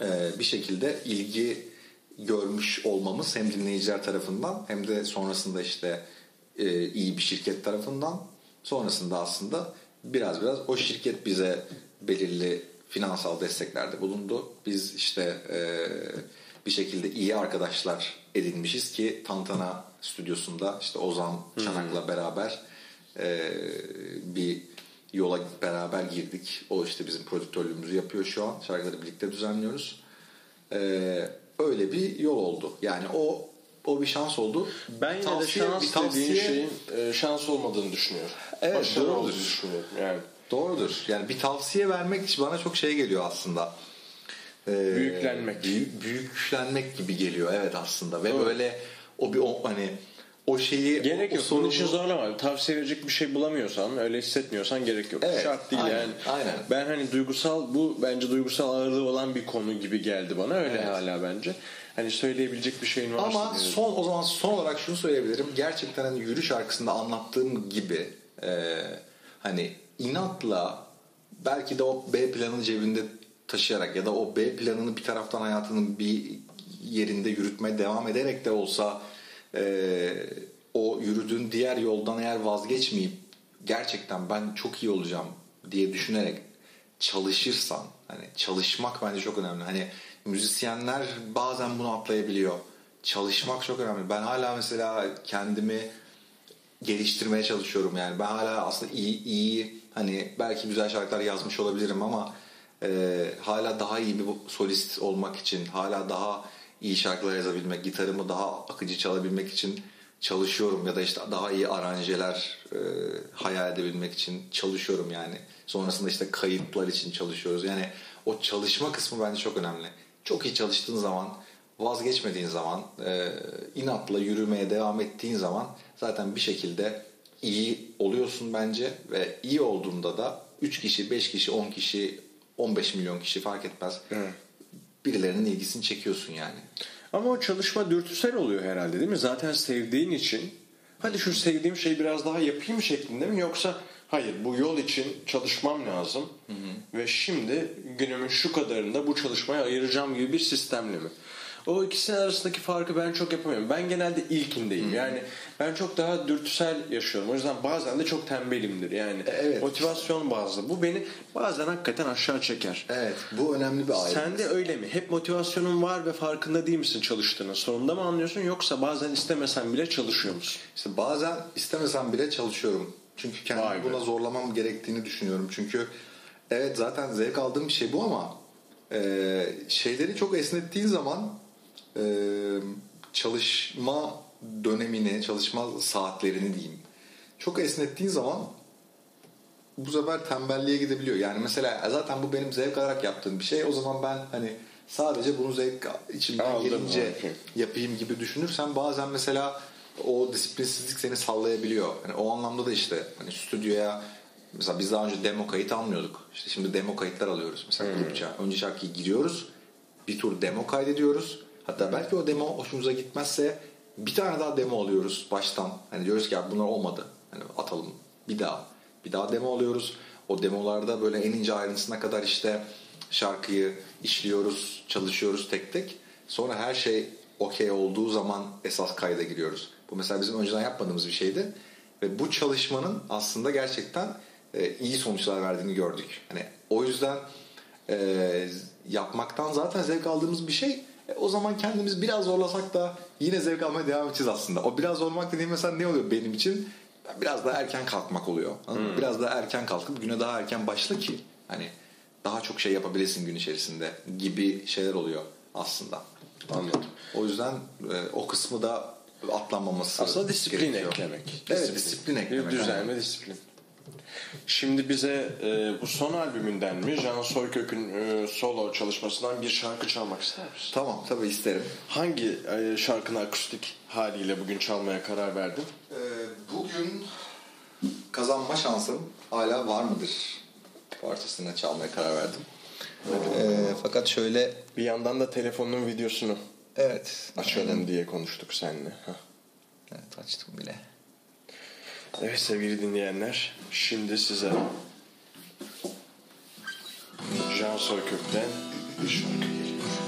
E, bir şekilde ilgi görmüş olmamız hem dinleyiciler tarafından hem de sonrasında işte e, iyi bir şirket tarafından sonrasında aslında biraz biraz o şirket bize belirli finansal desteklerde bulundu. Biz işte e, bir şekilde iyi arkadaşlar edinmişiz ki Tantana stüdyosunda işte Ozan Çanak'la beraber bir yola beraber girdik. O işte bizim prodüktörlüğümüzü yapıyor şu an. Şarkıları birlikte düzenliyoruz. E, öyle bir yol oldu. Yani o o bir şans oldu. Ben yine Tavsiye- de şans bir tavsiye- dediğin şeyin e, şans olmadığını düşünüyorum. Evet, Başarı doğrudur. düşünüyorum. Yani Doğrudur. Yani bir tavsiye vermek bana çok şey geliyor aslında. Ee, Büyüklenmek. büyük- büyüklenmek gibi geliyor evet aslında. Ve Doğru. böyle o bir o, hani o şeyi Gerek o, yok. o Bunun için zorlama. Tavsiye verecek bir şey bulamıyorsan, öyle hissetmiyorsan gerek yok. Evet, Şart değil aynen, yani. aynen. Ben hani duygusal, bu bence duygusal ağırlığı olan bir konu gibi geldi bana. Öyle Evet. hala bence. Hani söyleyebilecek bir şeyin varsa. Ama son o zaman son olarak şunu söyleyebilirim. Gerçekten hani yürü şarkısında anlattığım gibi e, hani inatla belki de o B planını cebinde taşıyarak ya da o B planını bir taraftan hayatının bir yerinde yürütmeye devam ederek de olsa e, o yürüdüğün diğer yoldan eğer vazgeçmeyip gerçekten ben çok iyi olacağım diye düşünerek çalışırsan hani çalışmak bence çok önemli. Hani müzisyenler bazen bunu atlayabiliyor. Çalışmak çok önemli. Ben hala mesela kendimi geliştirmeye çalışıyorum yani. Ben hala aslında iyi iyi hani belki güzel şarkılar yazmış olabilirim ama e, hala daha iyi bir solist olmak için, hala daha iyi şarkılar yazabilmek, gitarımı daha akıcı çalabilmek için çalışıyorum ya da işte daha iyi aranjeler e, hayal edebilmek için çalışıyorum yani. Sonrasında işte kayıtlar için çalışıyoruz. Yani o çalışma kısmı bence çok önemli. Çok iyi çalıştığın zaman, vazgeçmediğin zaman, e, inatla yürümeye devam ettiğin zaman zaten bir şekilde iyi oluyorsun bence ve iyi olduğunda da 3 kişi, 5 kişi, 10 kişi, 15 milyon kişi fark etmez. Evet. Birilerinin ilgisini çekiyorsun yani. Ama o çalışma dürtüsel oluyor herhalde değil mi? Zaten sevdiğin için hadi şu sevdiğim şeyi biraz daha yapayım şeklinde mi yoksa hayır bu yol için çalışmam lazım ve şimdi günümün şu kadarında bu çalışmaya ayıracağım gibi bir sistemle mi? O ikisinin arasındaki farkı ben çok yapamıyorum. Ben genelde ilkindeyim. Yani ben çok daha dürtüsel yaşıyorum. O yüzden bazen de çok tembelimdir. Yani Evet. motivasyon bazlı. Bu beni bazen hakikaten aşağı çeker. Evet bu önemli bir ayrım. Sen de öyle mi? Hep motivasyonun var ve farkında değil misin çalıştığının? Sonunda mı anlıyorsun yoksa bazen istemesen bile çalışıyor musun? İşte bazen istemesem bile çalışıyorum. Çünkü Vay kendimi be. buna zorlamam gerektiğini düşünüyorum. Çünkü evet zaten zevk aldığım bir şey bu ama e, şeyleri çok esnettiğin zaman e, çalışma dönemini, çalışma saatlerini diyeyim. Çok esnettiğin zaman bu sefer tembelliğe gidebiliyor. Yani mesela zaten bu benim zevk alarak yaptığım bir şey. O zaman ben hani sadece bunu zevk içimden Aldım, gelince okey. yapayım gibi düşünürsen bazen mesela o disiplinsizlik seni sallayabiliyor. Yani o anlamda da işte hani stüdyoya mesela biz daha önce demo kayıt almıyorduk. İşte şimdi demo kayıtlar alıyoruz mesela grupça. Önce şarkıyı giriyoruz. Bir tur demo kaydediyoruz. Hatta belki o demo hoşumuza gitmezse bir tane daha demo alıyoruz baştan. Hani diyoruz ki ya bunlar olmadı. Hani atalım bir daha. Bir daha demo alıyoruz. O demolarda böyle en ince ayrıntısına kadar işte şarkıyı işliyoruz, çalışıyoruz tek tek. Sonra her şey okey olduğu zaman esas kayda giriyoruz. Bu mesela bizim önceden yapmadığımız bir şeydi. Ve bu çalışmanın aslında gerçekten e, iyi sonuçlar verdiğini gördük. Hani o yüzden e, yapmaktan zaten zevk aldığımız bir şey. E, o zaman kendimiz biraz zorlasak da yine zevk almaya devam edeceğiz aslında. O biraz zorlamak dediğim mesela ne oluyor benim için? Biraz daha erken kalkmak oluyor. Mı? Biraz daha erken kalkıp güne daha erken başla ki hani daha çok şey yapabilesin gün içerisinde gibi şeyler oluyor aslında. Anladım. O yüzden e, o kısmı da atlanmaması Aslında disiplin gerekiyor. eklemek. Evet disiplin eklemek. Bir düzen aynen. ve disiplin. Şimdi bize e, bu son albümünden mi Can Soykök'ün e, solo çalışmasından bir şarkı çalmak ister misin? Tamam tabii isterim. Hangi e, şarkını akustik haliyle bugün çalmaya karar verdin? Ee, bugün kazanma şansım hala var mıdır parçasını çalmaya karar verdim. Ee, fakat şöyle Bir yandan da telefonun videosunu evet açalım diye konuştuk seninle. Hah. Evet açtım bile. Evet sevgili dinleyenler, şimdi size Can Soykök'ten bir şarkı geliyor.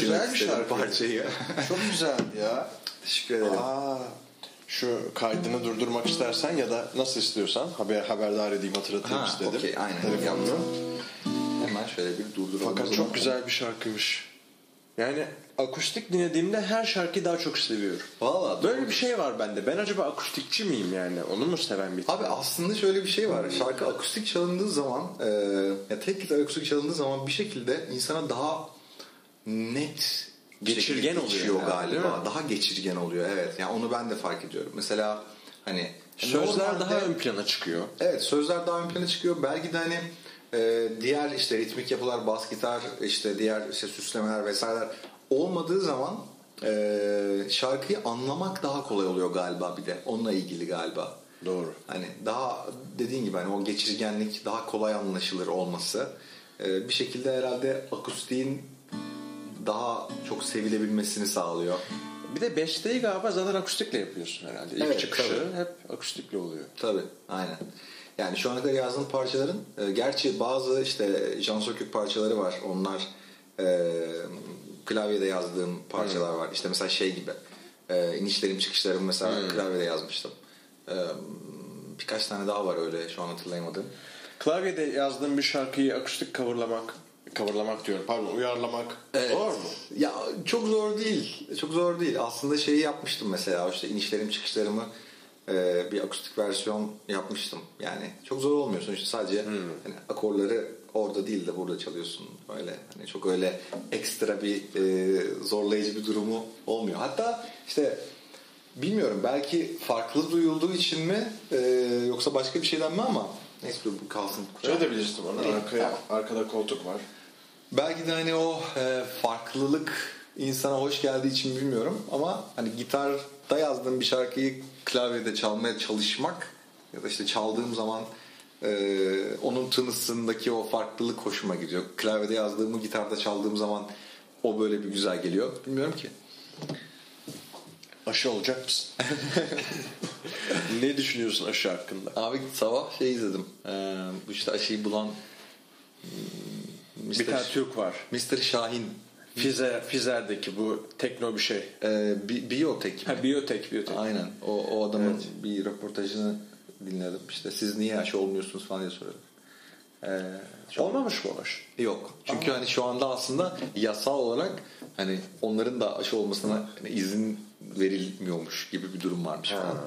Güzel bir şarkı. parçayı. Çok güzeldi ya. Teşekkür ederim. Aa, şu kaydını durdurmak istersen ya da nasıl istiyorsan haber haberdar edeyim hatırlatayım Ha, istedim. okey, aynen, Telefonunu. yaptım. Hemen şöyle bir durduralım. Fakat çok güzel bir şarkıymış. Yani akustik dinlediğimde her şarkıyı daha çok seviyorum. Valla Böyle bir şey var bende. Ben acaba akustikçi miyim yani? Onu mu seven bir? Abi aslında şöyle bir şey var. Şarkı akustik çalındığı zaman, e, ya tek gitar akustik çalındığı zaman bir şekilde insana daha net Geçirgen oluyor yani, galiba. Daha geçirgen oluyor evet. Yani onu ben de fark ediyorum. Mesela hani Sözler normalde- daha ön plana çıkıyor. Evet sözler daha ön plana çıkıyor. Belki de hani e, diğer işte ritmik yapılar, bas gitar, işte diğer işte süslemeler vesaireler olmadığı zaman e, şarkıyı anlamak daha kolay oluyor galiba bir de. Onunla ilgili galiba. Doğru. Hani daha dediğin gibi hani o geçirgenlik daha kolay anlaşılır olması e, bir şekilde herhalde akustiğin daha çok sevilebilmesini sağlıyor. Bir de besteyi galiba zaten akustikle yapıyorsun herhalde. İlk Evet, çıkışı tabii. hep akustikle oluyor. Tabii aynen. Yani şu ana kadar yazdığım parçaların e, gerçi bazı işte Can Sökük parçaları var. Onlar e, klavyede yazdığım parçalar var. İşte mesela şey gibi e, inişlerim çıkışlarım mesela klavyede yazmıştım. E, birkaç tane daha var öyle şu an hatırlayamadım. Klavyede yazdığın bir şarkıyı akustik coverlamak, coverlamak diyorum pardon uyarlamak zor mu? Ya çok zor değil. Çok zor değil. Aslında şeyi yapmıştım mesela işte inişlerim çıkışlarımı e, bir akustik versiyon yapmıştım. Yani çok zor olmuyor sonuçta sadece hani akorları orada değil de burada çalıyorsun. Öyle hani çok öyle ekstra bir e, zorlayıcı bir durumu olmuyor. Hatta işte bilmiyorum belki farklı duyulduğu için mi e, yoksa başka bir şeyden mi ama neyse dur bu kalsın. Şöyle de bilirsin onu. Arkaya, arkada koltuk var. Belki de hani o e, farklılık insana hoş geldiği için bilmiyorum ama hani gitarda yazdığım bir şarkıyı klavyede çalmaya çalışmak ya da işte çaldığım zaman e, onun tınısındaki o farklılık hoşuma gidiyor. Klavyede yazdığımı gitarda çaldığım zaman o böyle bir güzel geliyor. Bilmiyorum ki. Aşı olacak mısın? ne düşünüyorsun aşı hakkında? Abi sabah şey izledim. E, bu işte aşıyı bulan hmm, Bir tane Türk var. Mr. Şahin Fizer, Fizer'deki bu tekno bir şey. e, bi, biyotek mi? Ha biyotek, biyotek. Aynen. O, o adamın Evet. bir röportajını dinledim. İşte siz niye aşı olmuyorsunuz falan diye soruyorlar. Ee, Olmamış mı aşı? Yok. Çünkü hani şu anda aslında yasal olarak hani onların da aşı olmasına hani izin verilmiyormuş gibi bir durum varmış falan. Ha.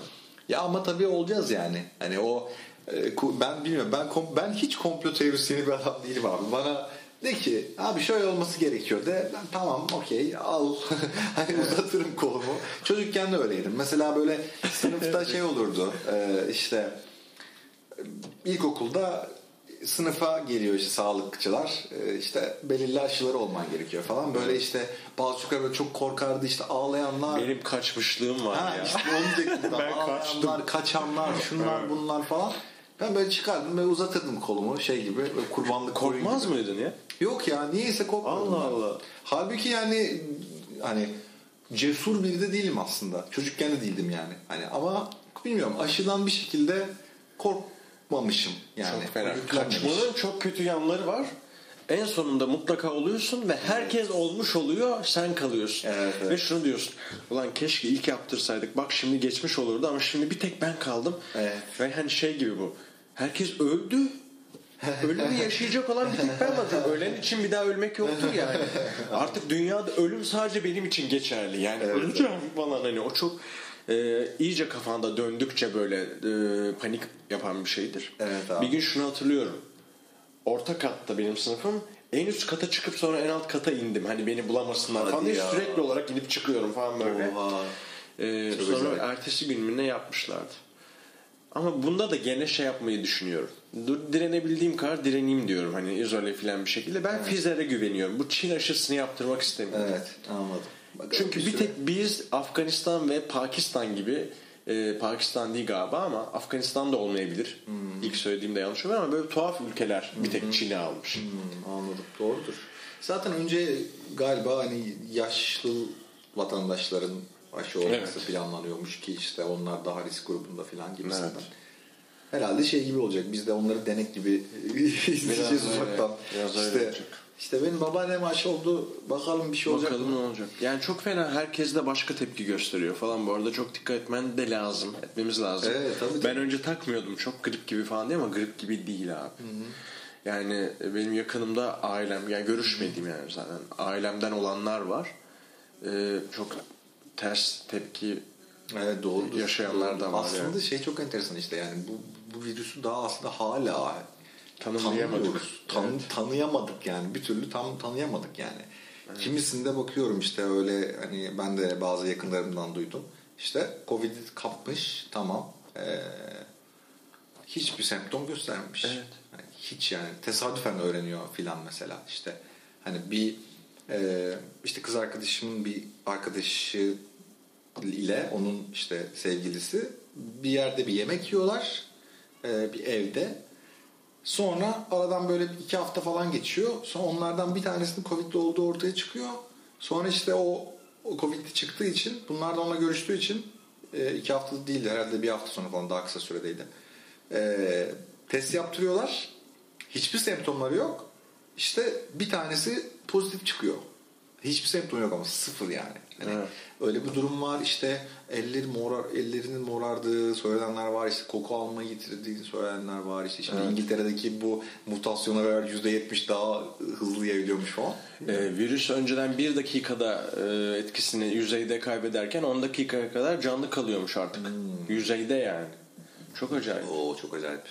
Ya ama tabii olacağız yani. Hani o e, ben bilmiyorum. Ben ben hiç komplo teorisyeni bir adam değilim abi. Bana de ki abi şöyle olması gerekiyor. De ben tamam okey al. Hani uzatırım kolumu. Çocukken de öyleydim. Mesela böyle sınıfta şey olurdu e, işte ilkokulda sınıfa geliyor işte sağlıkçılar Ee, işte belirli aşıları olman gerekiyor falan. Böyle işte bazı çocuklar çok korkardı işte ağlayanlar. Benim kaçmışlığım var ha ya. işte onu Ben. Ağlayanlar kaçtım. kaçanlar şunlar bunlar falan ben böyle çıkardım ve uzatırdım kolumu şey gibi böyle kurbanlık Korkmaz gibi. mıydın ya? Yok ya niyeyse korkmadım. Allah ben. Allah. Halbuki yani hani cesur biri de değilim aslında. Çocukken de değildim yani. Hani ama bilmiyorum aşıdan bir şekilde korkmamışım yani. Çok fena. Kaçmanın çok kötü yanları var. en sonunda mutlaka oluyorsun ve herkes olmuş oluyor sen kalıyorsun. Evet, evet. Ve şunu diyorsun. Ulan keşke ilk yaptırsaydık. Bak şimdi geçmiş olurdu ama şimdi bir tek ben kaldım. Evet. Ve hani şey gibi bu. Herkes öldü. Ölümü yaşayacak olan bir tek ben varım. Ölen için bir daha ölmek yoktur yani. Artık dünyada ölüm sadece benim için geçerli. Yani öleceğim falan hani o çok e, iyice kafanda döndükçe böyle e, panik yapan bir şeydir. Evet abi. Bir gün şunu hatırlıyorum. Orta katta benim sınıfım. En üst kata çıkıp sonra en alt kata indim. Hani beni bulamasınlar Hadi falan diye sürekli olarak inip çıkıyorum falan böyle. Oha. Ee, Çok sonra acayip. ertesi gün mü ne yapmışlardı. Ama bunda da gene şey yapmayı düşünüyorum. Dur, direnebildiğim kadar direneyim diyorum. Hani izole filan bir şekilde. Ben Pfizer'e güveniyorum. Bu Çin aşısını yaptırmak istemiyorum. Evet anladım. Bakalım Çünkü bir süre. tek biz Afganistan ve Pakistan gibi e, Pakistan değil galiba ama Afganistan da olmayabilir. Hmm. İlk söylediğimde yanlış olabilir ama böyle tuhaf ülkeler bir tek Çin'i almış. Hmm, anladım. Doğrudur. Zaten önce galiba hani yaşlı vatandaşların aşı olması Evet. planlanıyormuş ki işte onlar daha risk grubunda falan gibisinden. Evet. Herhalde şey gibi olacak. Biz de onları denek gibi izleyeceğiz uzaktan. biraz öyle işte, olacak. işte benim babaannem aşı oldu. Bakalım bir şey olacak Bakalım mı? ne olacak. Yani çok fena herkes de başka tepki gösteriyor falan. Bu arada çok dikkat etmen de lazım. Etmemiz lazım. Evet, tabii, ben önce takmıyordum çok grip gibi falan diye ama grip gibi değil abi. Yani benim yakınımda ailem yani görüşmediğim yani zaten ailemden olanlar var. Ee, çok ters tepki Evet doğrudur. Yaşayanlar da var Aslında yani. şey çok enteresan işte yani bu, bu virüsü daha aslında hala Tanımlayamadık. Tan- Evet. Tanıyamadık yani. Bir türlü tam tanıyamadık yani. Kimisinde bakıyorum işte öyle hani ben de bazı yakınlarımdan duydum. İşte Covid kapmış tamam. Ee, hiçbir semptom göstermemiş. Evet. Yani hiç yani tesadüfen öğreniyor filan mesela işte. Hani bir e, işte kız arkadaşımın bir arkadaşı ile onun işte sevgilisi bir yerde bir yemek yiyorlar e, bir evde. Sonra aradan böyle iki hafta falan geçiyor. Sonra onlardan bir tanesinin Covid'li olduğu ortaya çıkıyor. Sonra işte o, o Covid'li çıktığı için bunlar da onunla görüştüğü için e, iki hafta değil herhalde bir hafta sonra falan daha kısa süredeydi. E, test yaptırıyorlar. Hiçbir semptomları yok. İşte bir tanesi pozitif çıkıyor. Hiçbir semptom yok ama sıfır yani. Hani Evet. Öyle bir durum var işte elleri morar, ellerinin morardığı söylenenler var işte koku almayı yitirdiğini söyleyenler var işte şimdi İngiltere'deki bu mutasyona beraber %70 daha hızlı yayılıyormuş falan. Ee, virüs önceden bir dakikada e, etkisini yüzeyde kaybederken 10 dakikaya kadar canlı kalıyormuş artık. Hmm. Yüzeyde yani. Çok acayip. Oo çok acayip.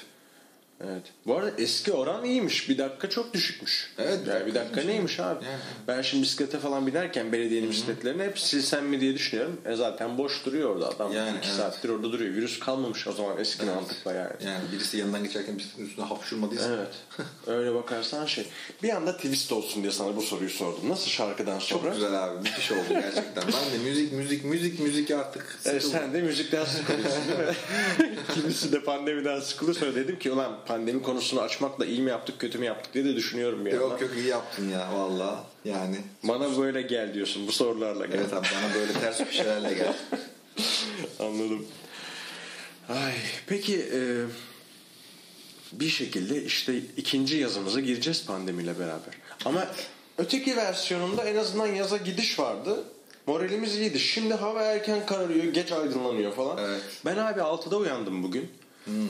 Evet. Bu arada eski oran iyiymiş. Bir dakika çok düşükmüş. Evet, bir Yani bir dakika neymiş abi? Yani. Ben şimdi bisiklete falan binerken belediyenin bisikletlerini hep silsem mi diye düşünüyorum. E zaten boş duruyor orada adam. Yani, iki evet. saattir orada duruyor. Virüs kalmamış o zaman eski mantıkla yani. Yani birisi yanından geçerken bisikletin üstüne hapşurmadıysa. Evet. Öyle bakarsan şey. Bir anda twist olsun diye sana bu soruyu sordum. Nasıl şarkıdan sonra? Çok güzel abi. Müthiş oldu gerçekten. Ben de müzik müzik müzik müzik artık Evet, sıkıldım. sen de müzikten sıkılıyorsun değil mi? Kimisi de pandemiden sıkılır. Sonra dedim ki ulan pandemi konusunu açmakla iyi mi yaptık kötü mü yaptık diye de düşünüyorum bir yandan. Yok yok iyi yaptın ya valla. Yani Bana böyle gel diyorsun bu sorularla gel. evet abi bana böyle ters bir şeylerle gel. Anladım. Ay, peki e, bir şekilde işte ikinci yazımıza gireceğiz pandemiyle beraber. Ama öteki versiyonunda en azından yaza gidiş vardı. Moralimiz iyiydi. Şimdi hava erken kararıyor, geç aydınlanıyor falan. Evet. Ben abi 6'da uyandım bugün.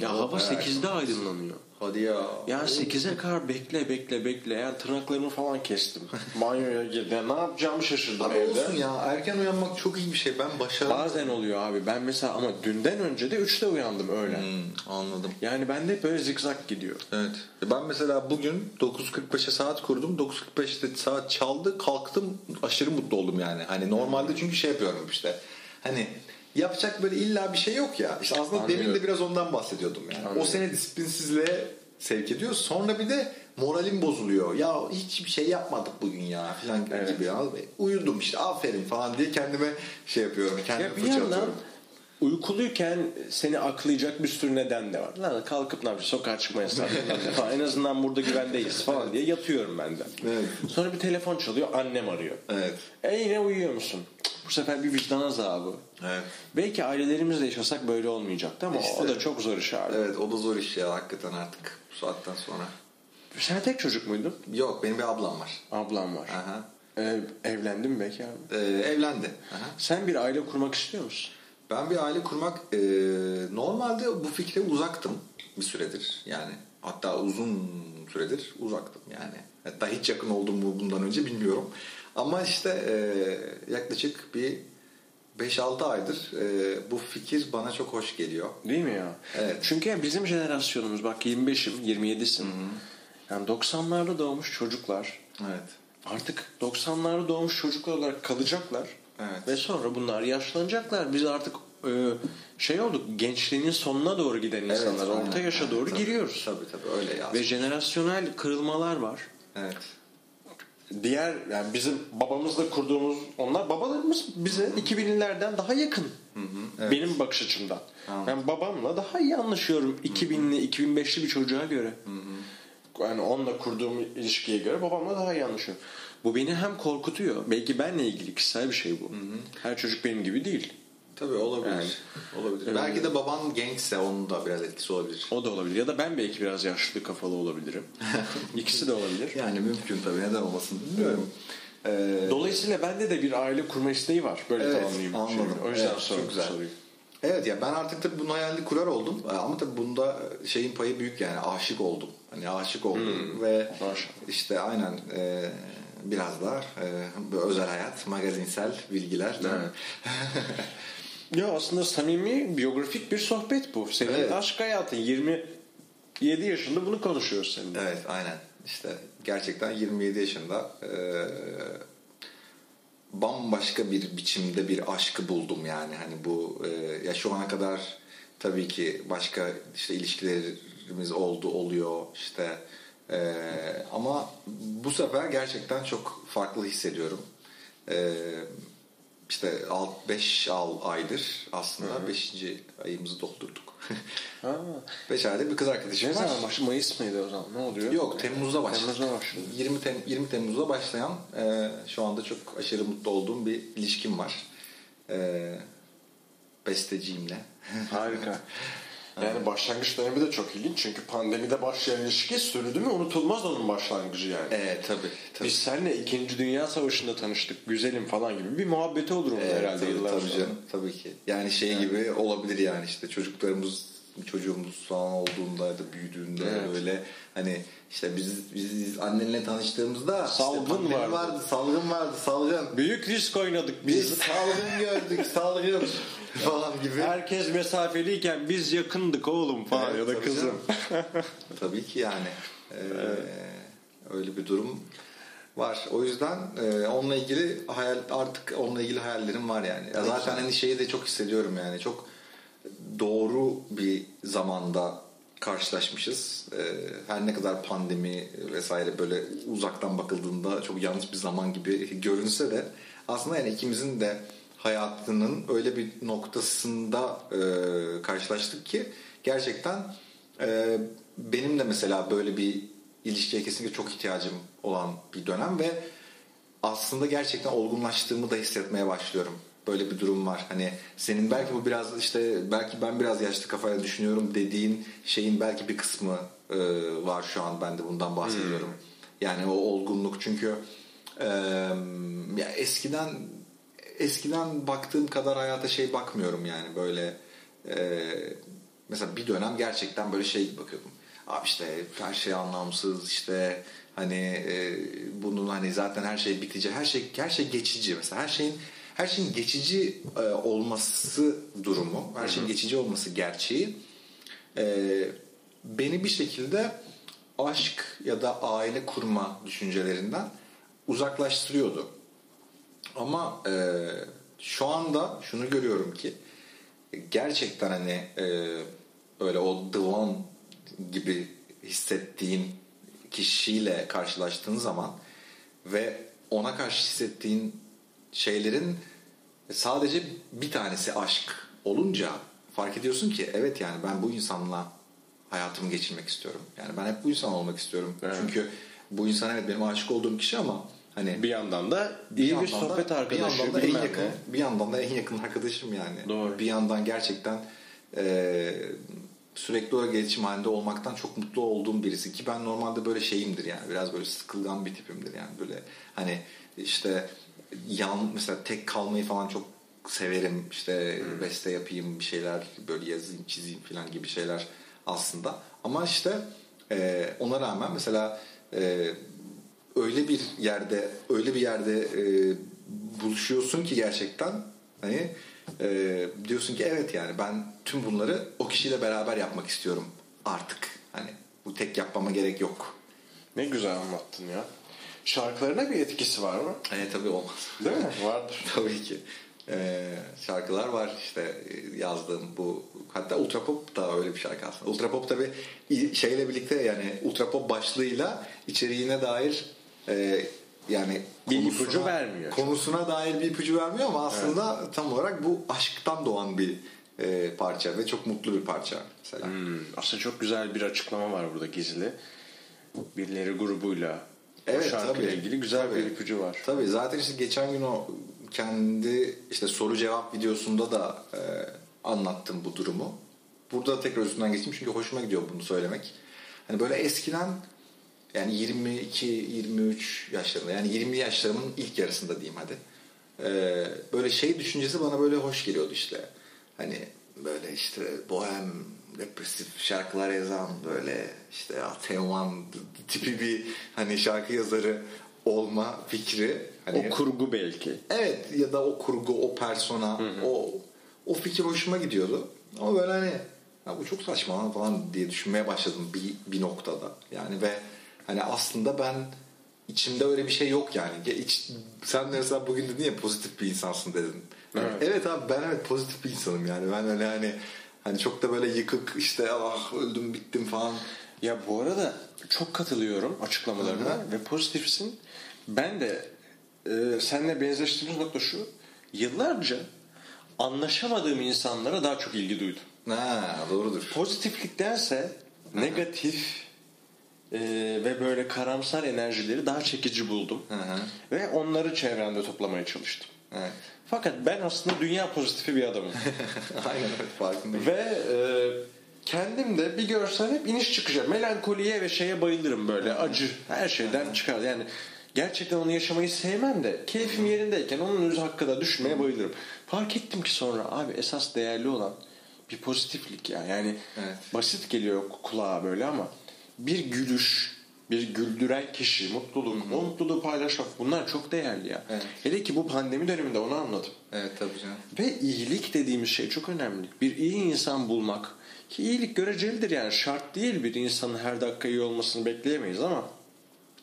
Ya o hava bayağı 8'de aydınlanıyor. Hadi ya. Ya 8'e kadar bekle bekle bekle. Yani tırnaklarımı falan kestim. Banyoya girdim. Ya ne yapacağımı şaşırdım Abi evde. olsun ya erken uyanmak çok iyi bir şey. Ben başaramadım. Bazen oluyor abi. Ben mesela ama dünden önce de 3'te uyandım öyle. Hmm, anladım. Yani bende hep böyle zikzak gidiyor. Evet. Ben mesela bugün 9.45'e saat kurdum. 9.45'te saat çaldı. Kalktım. Aşırı mutlu oldum yani. Hani normalde çünkü şey yapıyorum işte. Hani yapacak böyle illa bir şey yok ya. İşte aslında Anlıyorum. demin de biraz ondan bahsediyordum yani. O Anlıyorum. seni disiplinsizliğe sevk ediyor. Sonra bir de moralim bozuluyor. Ya hiçbir şey yapmadık bugün ya falan gibi. Evet. ya. Uyudum işte aferin falan diye kendime şey yapıyorum. Kendime Ya bir yandan. Uykuluyken seni aklayacak bir sürü neden de var. Lan kalkıp ne yapacağız? Sokağa çıkma yasağı falan. En azından burada güvendeyiz falan diye yatıyorum ben de. Evet. Sonra bir telefon çalıyor. Annem arıyor. Evet. E yine uyuyor musun? Bu sefer bir vicdan azabı. Evet. Belki ailelerimizle yaşasak böyle olmayacaktı ama İşte. o da çok zor iş abi. Evet o da zor iş ya hakikaten artık bu saatten sonra. Sen tek çocuk muydun? Yok benim bir ablam var. Ablam var. Aha. Ee, evlendin mi bekar mı? Ee, evlendi. Aha. Sen bir aile kurmak istiyor musun? Ben bir aile kurmak e, normalde bu fikre uzaktım bir süredir yani hatta uzun süredir uzaktım yani hatta hiç yakın oldum mu bundan önce bilmiyorum ama işte e, yaklaşık bir 5-6 aydır e, bu fikir bana çok hoş geliyor. Değil mi ya? Evet. Çünkü bizim jenerasyonumuz bak 25'im 27'sin. Yani 90'larda doğmuş çocuklar Evet. artık 90'larda doğmuş çocuklar olarak kalacaklar. Evet. Ve sonra bunlar yaşlanacaklar. Biz artık e, şey olduk gençliğinin sonuna doğru giden insanlar. Evet, orta aynen. yaşa Evet, doğru tabii. giriyoruz. Tabii tabii öyle ya. Ve jenerasyonel kırılmalar var. Evet. Diğer yani bizim babamızla kurduğumuz onlar babalarımız bize 2000'lerden daha yakın. evet. Benim bakış açımdan. Anladım. Ben babamla daha iyi anlaşıyorum 2000'li 2005'li bir çocuğa göre. Yani onunla kurduğum ilişkiye göre babamla daha iyi anlaşıyorum. Bu beni hem korkutuyor. Belki benle ilgili kişisel bir şey bu. Her çocuk benim gibi değil. Tabii olabilir. Yani, olabilir. e, Belki de baban gençse onun da biraz etkisi olabilir. O da olabilir. Ya da ben belki biraz yaşlı kafalı olabilirim. İkisi de olabilir. Yani mümkün tabii neden olmasın bilmiyorum. Ee, Dolayısıyla bende de bir aile kurma isteği var. Böyle Evet, tamamlayayım. anladım. O yüzden Evet, sordum çok güzel. soruyu. Evet ya ben artık tabii bunun hayalini kurar oldum Ee, ama tabii bunda şeyin payı büyük yani aşık oldum. Hani aşık oldum ve Maşallah. işte işte aynen e, biraz da e, özel hayat, magazinsel bilgiler değil mi? Ya aslında samimi biyografik bir sohbet bu. Senin Evet. aşk hayatın 27 yaşında bunu konuşuyoruz seninle. Evet aynen işte gerçekten 27 yaşında e, bambaşka bir biçimde bir aşkı buldum yani hani bu e, ya şu ana kadar tabii ki başka işte ilişkilerimiz oldu oluyor işte e, ama bu sefer gerçekten çok farklı hissediyorum. E, işte 5 aydır aslında 5. ayımızı doldurduk. Ha. 5 ayda bir kız arkadaşım Ne var. zaman başladı? Mayıs mıydı o zaman? Ne oluyor? Yok Temmuz'da başladı. Temmuz'da başladı. 20, Tem 20 Temmuz'da başlayan e, şu anda çok aşırı mutlu olduğum bir ilişkim var. E, besteciyimle. Harika. Yani başlangıç dönemi de çok ilginç çünkü pandemide başlayan ilişki sürdü mü unutulmaz onun başlangıcı yani. Evet tabii. tabii. Biz seninle 2. Dünya Savaşı'nda tanıştık. Güzelim falan gibi bir muhabbeti olur onun Evet, herhalde tabii, yıllar tabii sonra. canım, tabii ki. Yani şey gibi olabilir yani işte çocuklarımız çocuğumuz falan olduğunda ya da büyüdüğünde Evet. böyle hani işte biz biz annenle tanıştığımızda Salgın işte pandemi vardı. salgın vardı, salgın. Büyük risk oynadık biz. Biz salgın gördük, salgın falan gibi. Herkes mesafeliyken biz yakındık oğlum falan Evet, ya da kızım. Tabii ki yani. Ee, Öyle bir durum var. O yüzden e, onunla ilgili hayal artık onunla ilgili hayallerim var yani. Ya zaten hani şeyi de çok hissediyorum yani. Çok doğru bir zamanda karşılaşmışız. Ee, her ne kadar pandemi vesaire böyle uzaktan bakıldığında çok yanlış bir zaman gibi görünse de aslında yani ikimizin de hayatının öyle bir noktasında e, karşılaştık ki gerçekten e, benim de mesela böyle bir ilişkiye kesinlikle çok ihtiyacım olan bir dönem ve aslında gerçekten olgunlaştığımı da hissetmeye başlıyorum. Böyle bir durum var. Hani senin belki bu biraz işte belki ben biraz yaşlı kafayla düşünüyorum dediğin şeyin belki bir kısmı e, var şu an ben de bundan bahsediyorum. Yani o olgunluk çünkü e, ya eskiden eskiden baktığım kadar hayata şey bakmıyorum yani böyle e, mesela bir dönem gerçekten böyle şey bakıyordum. Abi işte her şey anlamsız işte hani e, bunun hani zaten her şey bitecek her şey her şey geçici mesela her şeyin her şeyin geçici e, olması durumu her şeyin geçici olması gerçeği e, beni bir şekilde aşk ya da aile kurma düşüncelerinden uzaklaştırıyordu. Ama e, şu anda şunu görüyorum ki gerçekten hani e, böyle o the one gibi hissettiğin kişiyle karşılaştığın zaman ve ona karşı hissettiğin şeylerin sadece bir tanesi aşk olunca fark ediyorsun ki evet yani ben bu insanla hayatımı geçirmek istiyorum. Yani ben hep bu insan olmak istiyorum. Evet. Çünkü bu insan evet benim aşık olduğum kişi ama hani Bir yandan da iyi bir, yandan da- sohbet arkadaşı. Bir yandan da en yakın, ne. bir yandan da en yakın arkadaşım yani. Doğru. Bir yandan gerçekten e, sürekli olarak iletişim halinde olmaktan çok mutlu olduğum birisi ki ben normalde böyle şeyimdir yani biraz böyle sıkılgan bir tipimdir yani böyle hani işte yan mesela tek kalmayı falan çok severim işte Hmm. beste yapayım bir şeyler böyle yazayım çizeyim falan gibi şeyler aslında ama işte e, ona rağmen mesela e, öyle bir yerde öyle bir yerde e, buluşuyorsun ki gerçekten hani e, diyorsun ki evet yani ben tüm bunları o kişiyle beraber yapmak istiyorum artık hani bu tek yapmama gerek yok. Ne güzel anlattın ya. Şarkılarına bir etkisi var mı? E tabii olmaz. Değil mi? Vardır. tabii ki. E, şarkılar var işte e, yazdığım bu hatta Ultrapop da öyle bir şarkı aslında. Ultrapop tabii i- şeyle birlikte yani Ultrapop başlığıyla içeriğine dair e, yani Bir konusuna- ipucu vermiyor. Konusuna dair bir ipucu vermiyor ama aslında tam olarak bu aşktan doğan bir e, parça ve çok mutlu bir parça mesela. Hmm, aslında çok güzel bir açıklama var burada gizli. Birileri grubuyla Evet, o şarkıyla tabii. ilgili güzel Tabii. bir ipucu var. Tabii zaten işte geçen gün o kendi işte soru cevap videosunda da e, anlattım bu durumu. Burada tekrar üstünden geçeyim çünkü hoşuma gidiyor bunu söylemek. Hani böyle eskiden yani 22-23 yaşlarında yani 20 yaşlarımın ilk yarısında diyeyim hadi. E, böyle şey düşüncesi bana böyle hoş geliyordu işte. Hani böyle işte bohem depresif şarkılar yazan böyle işte Teoman tipi bir hani şarkı yazarı olma fikri. Hani, O kurgu belki. Evet ya da o kurgu, o persona, o o fikir hoşuma gidiyordu. Ama böyle hani ya bu çok saçma lan falan diye düşünmeye başladım bir, bir noktada. Yani ve hani aslında ben içimde öyle bir şey yok yani. Ya iç- sen de mesela bugün dedin ya pozitif bir insansın dedin. Evet. Evet abi ben evet pozitif bir insanım yani. Ben öyle hani hani çok da böyle yıkık işte ah öldüm bittim falan. Ya bu arada çok katılıyorum açıklamalarına Hı ve pozitifsin. Ben de e, seninle benzeştiğimiz nokta şu. Yıllarca anlaşamadığım insanlara daha çok ilgi duydum. Ha doğrudur. Pozitifliktense negatif e, ve böyle karamsar enerjileri daha çekici buldum. Hı hı. Ve onları çevremde toplamaya çalıştım. Evet. Fakat ben aslında dünya pozitifi bir adamım. Aynen evet farkındayım. Ve e, kendim de bir görsem hep iniş çıkışa. Melankoliye ve şeye bayılırım böyle. Acı. Her şeyden çıkar. Yani gerçekten onu yaşamayı sevmem de keyfim yerindeyken onun yüzü hakkında düşünmeye bayılırım. Fark ettim ki sonra abi esas değerli olan bir pozitiflik ya. Yani Evet. basit geliyor kulağa böyle ama bir gülüş, bir güldüren kişi, mutluluk, o mutluluğu paylaşmak bunlar çok değerli ya. Evet. Hele ki bu pandemi döneminde onu anladım. Evet tabii canım. Ve iyilik dediğimiz şey çok önemli. Bir iyi insan bulmak. Ki iyilik görecelidir yani şart değil bir insanın her dakika iyi olmasını bekleyemeyiz ama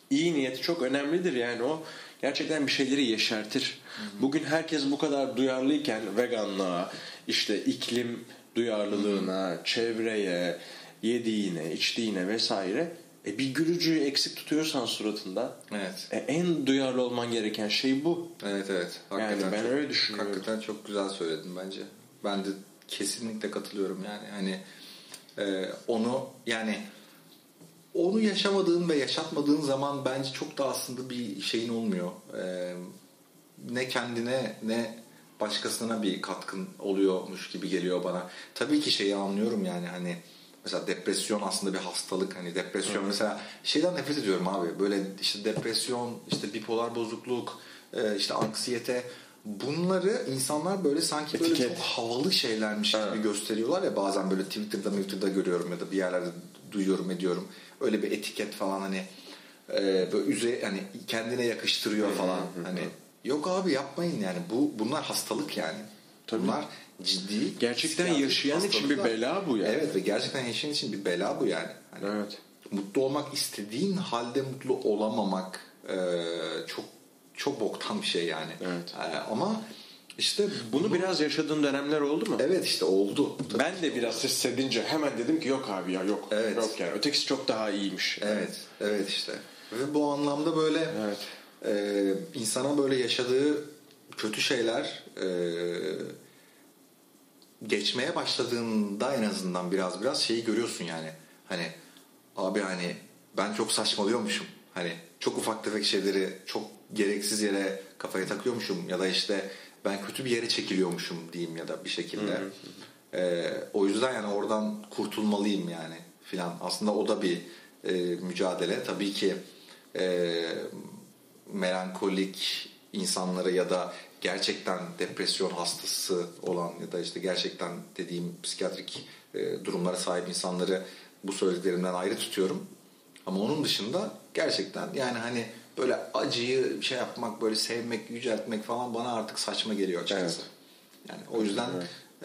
iyi niyeti çok önemlidir yani o gerçekten bir şeyleri yeşertir. Bugün herkes bu kadar duyarlıyken veganlığa, işte iklim duyarlılığına, çevreye, yediğine, içtiğine vesaire e bir gülücüğü eksik tutuyorsan suratında Evet. e en duyarlı olman gereken şey bu. Evet evet. Yani ben çok- öyle düşünüyorum. Hakikaten çok güzel söyledin bence. Ben de kesinlikle katılıyorum yani. Hani e, onu yani onu yaşamadığın ve yaşatmadığın zaman bence çok da aslında bir şeyin olmuyor. E, ne kendine ne başkasına bir katkın oluyormuş gibi geliyor bana. Tabii ki şeyi anlıyorum yani hani mesela depresyon aslında bir hastalık hani depresyon mesela şeyden nefret ediyorum abi. Böyle işte depresyon işte bipolar bozukluk e, işte anksiyete. Bunları insanlar böyle sanki böyle Etiket. çok havalı şeylermiş gibi gösteriyorlar ya bazen böyle Twitter'da Twitter'da görüyorum ya da bir yerlerde duyuyorum ediyorum. Öyle bir etiket falan hani e, böyle üze hani kendine yakıştırıyor falan hani. Yok abi yapmayın yani. Bu bunlar hastalık yani. Tabii. bunlar ciddi Gerçekten yaşayan için bir bela bu yani. evet ve gerçekten yaşayan için bir bela bu yani hani Evet. mutlu olmak istediğin halde mutlu olamamak e, çok çok boktan bir şey yani Evet. E, ama işte Bunu biraz yaşadığın dönemler oldu mu? evet işte oldu Ben de biraz hissedince hemen dedim ki yok abi ya yok. Evet. Yok yani ötekisi çok daha iyiymiş. Evet, evet işte. Ve bu anlamda böyle Evet. e, insana böyle yaşadığı kötü şeyler e, geçmeye başladığında en azından biraz biraz şeyi görüyorsun yani. Hani abi hani ben çok saçmalıyormuşum. Hani çok ufak tefek şeyleri çok gereksiz yere kafaya takıyormuşum ya da işte ben kötü bir yere çekiliyormuşum diyeyim ya da bir şekilde. E, o yüzden yani oradan kurtulmalıyım yani filan. Aslında o da bir e, mücadele. Tabii ki e, melankolik insanlara ya da gerçekten depresyon hastası olan ya da işte gerçekten dediğim psikiyatrik e, durumlara sahip insanları bu söylediklerimden ayrı tutuyorum. Ama onun dışında gerçekten yani hani böyle acıyı şey yapmak, böyle sevmek, yüceltmek falan bana artık saçma geliyor açıkçası. Evet. Yani o yüzden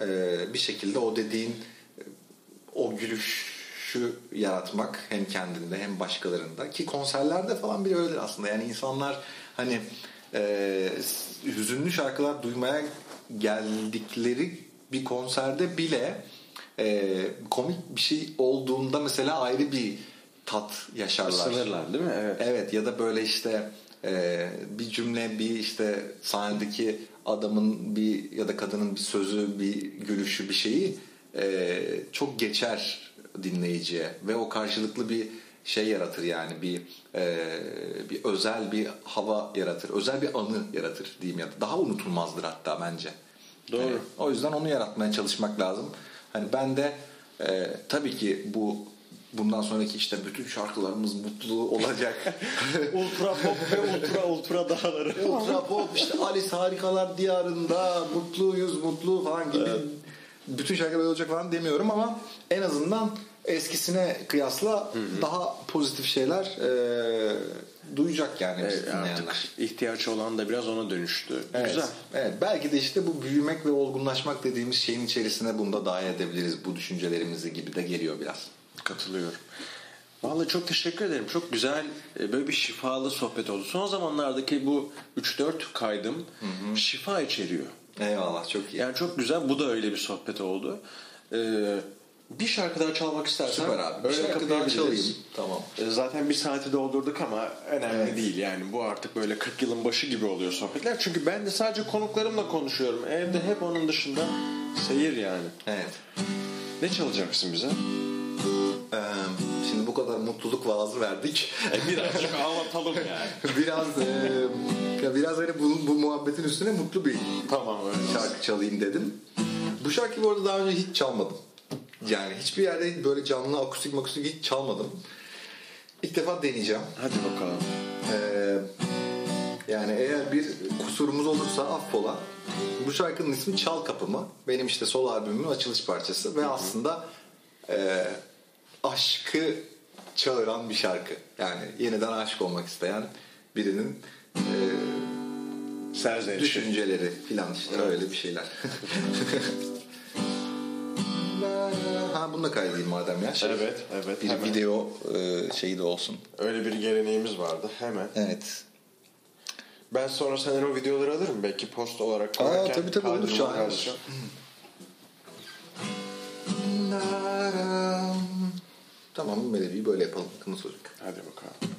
e, bir şekilde o dediğin e, o gülüşü yaratmak hem kendinde hem başkalarında ki konserlerde falan bile öyledir aslında. Yani insanlar hani e, hüzünlü şarkılar duymaya geldikleri bir konserde bile e, komik bir şey olduğunda mesela ayrı bir tat yaşarlar. Sınırlar değil mi? Evet. Evet ya da böyle işte e, bir cümle bir işte sahnedeki adamın bir ya da kadının bir sözü bir gülüşü bir şeyi e, çok geçer dinleyiciye ve o karşılıklı bir şey yaratır yani bir e, bir özel bir hava yaratır özel bir anı yaratır diyeyim ya daha unutulmazdır hatta bence. Doğru. Yani o yüzden onu yaratmaya çalışmak lazım. Hani ben de e, tabii ki bu bundan sonraki işte bütün şarkılarımız mutlu olacak. ultra pop ve ultra ultra dağları. Ultra pop işte Alice Harikalar Diyarında mutluyuz mutlu falan gibi bütün şarkılar olacak falan demiyorum ama en azından eskisine kıyasla daha pozitif şeyler e, duyacak yani Evet, artık ihtiyaç olan da biraz ona dönüştü. Evet, Güzel. Evet, belki de işte bu büyümek ve olgunlaşmak dediğimiz şeyin içerisine bunu da dahil edebiliriz. Bu düşüncelerimizi gibi de geliyor biraz. Katılıyorum. Vallahi çok teşekkür ederim. Çok güzel e, böyle bir şifalı sohbet oldu. Son zamanlardaki bu 3-4 kaydım şifa içeriyor. Eyvallah çok iyi. Yani çok güzel. Bu da öyle bir sohbet oldu. Ee, bir şarkı daha çalmak istersen Süper abi. Bir şarkı daha çalayım. Tamam. Ee, Zaten bir saati doldurduk ama önemli Evet. değil yani. Bu artık böyle 40 yılın başı gibi oluyor sohbetler. Çünkü ben de sadece konuklarımla konuşuyorum. Evde hep onun dışında seyir yani. Evet. Ne çalacaksın bize? Ee, şimdi bu kadar mutluluk vaazı verdik. Birazcık anlatalım yani. biraz e, ya biraz hani bu, bu muhabbetin üstüne mutlu bir tamam öyle. şarkı çalayım dedim. Bu şarkıyı bu arada daha önce hiç çalmadım. Yani hiçbir yerde böyle canlı akustik makustik hiç çalmadım. İlk defa deneyeceğim. Hadi bakalım. Ee, yani eğer bir kusurumuz olursa affola. Bu şarkının ismi Çal Kapımı. Benim işte sol albümümün açılış parçası ve aslında e, aşkı çağıran bir şarkı. Yani yeniden aşık olmak isteyen birinin e, düşünceleri filan işte öyle bir şeyler. ha bunu da kaydedeyim madem ya. Şey, Evet, evet. Bir hemen. video e, şeyi de olsun. Öyle bir geleneğimiz vardı. Hemen. Evet. Ben sonra senden o videoları alırım. Belki post olarak koyarken. tabii tabii, olur, şahane olur. yazacağım. Tamam melodiyi böyle yapalım. Kımız çocuk. Hadi bakalım.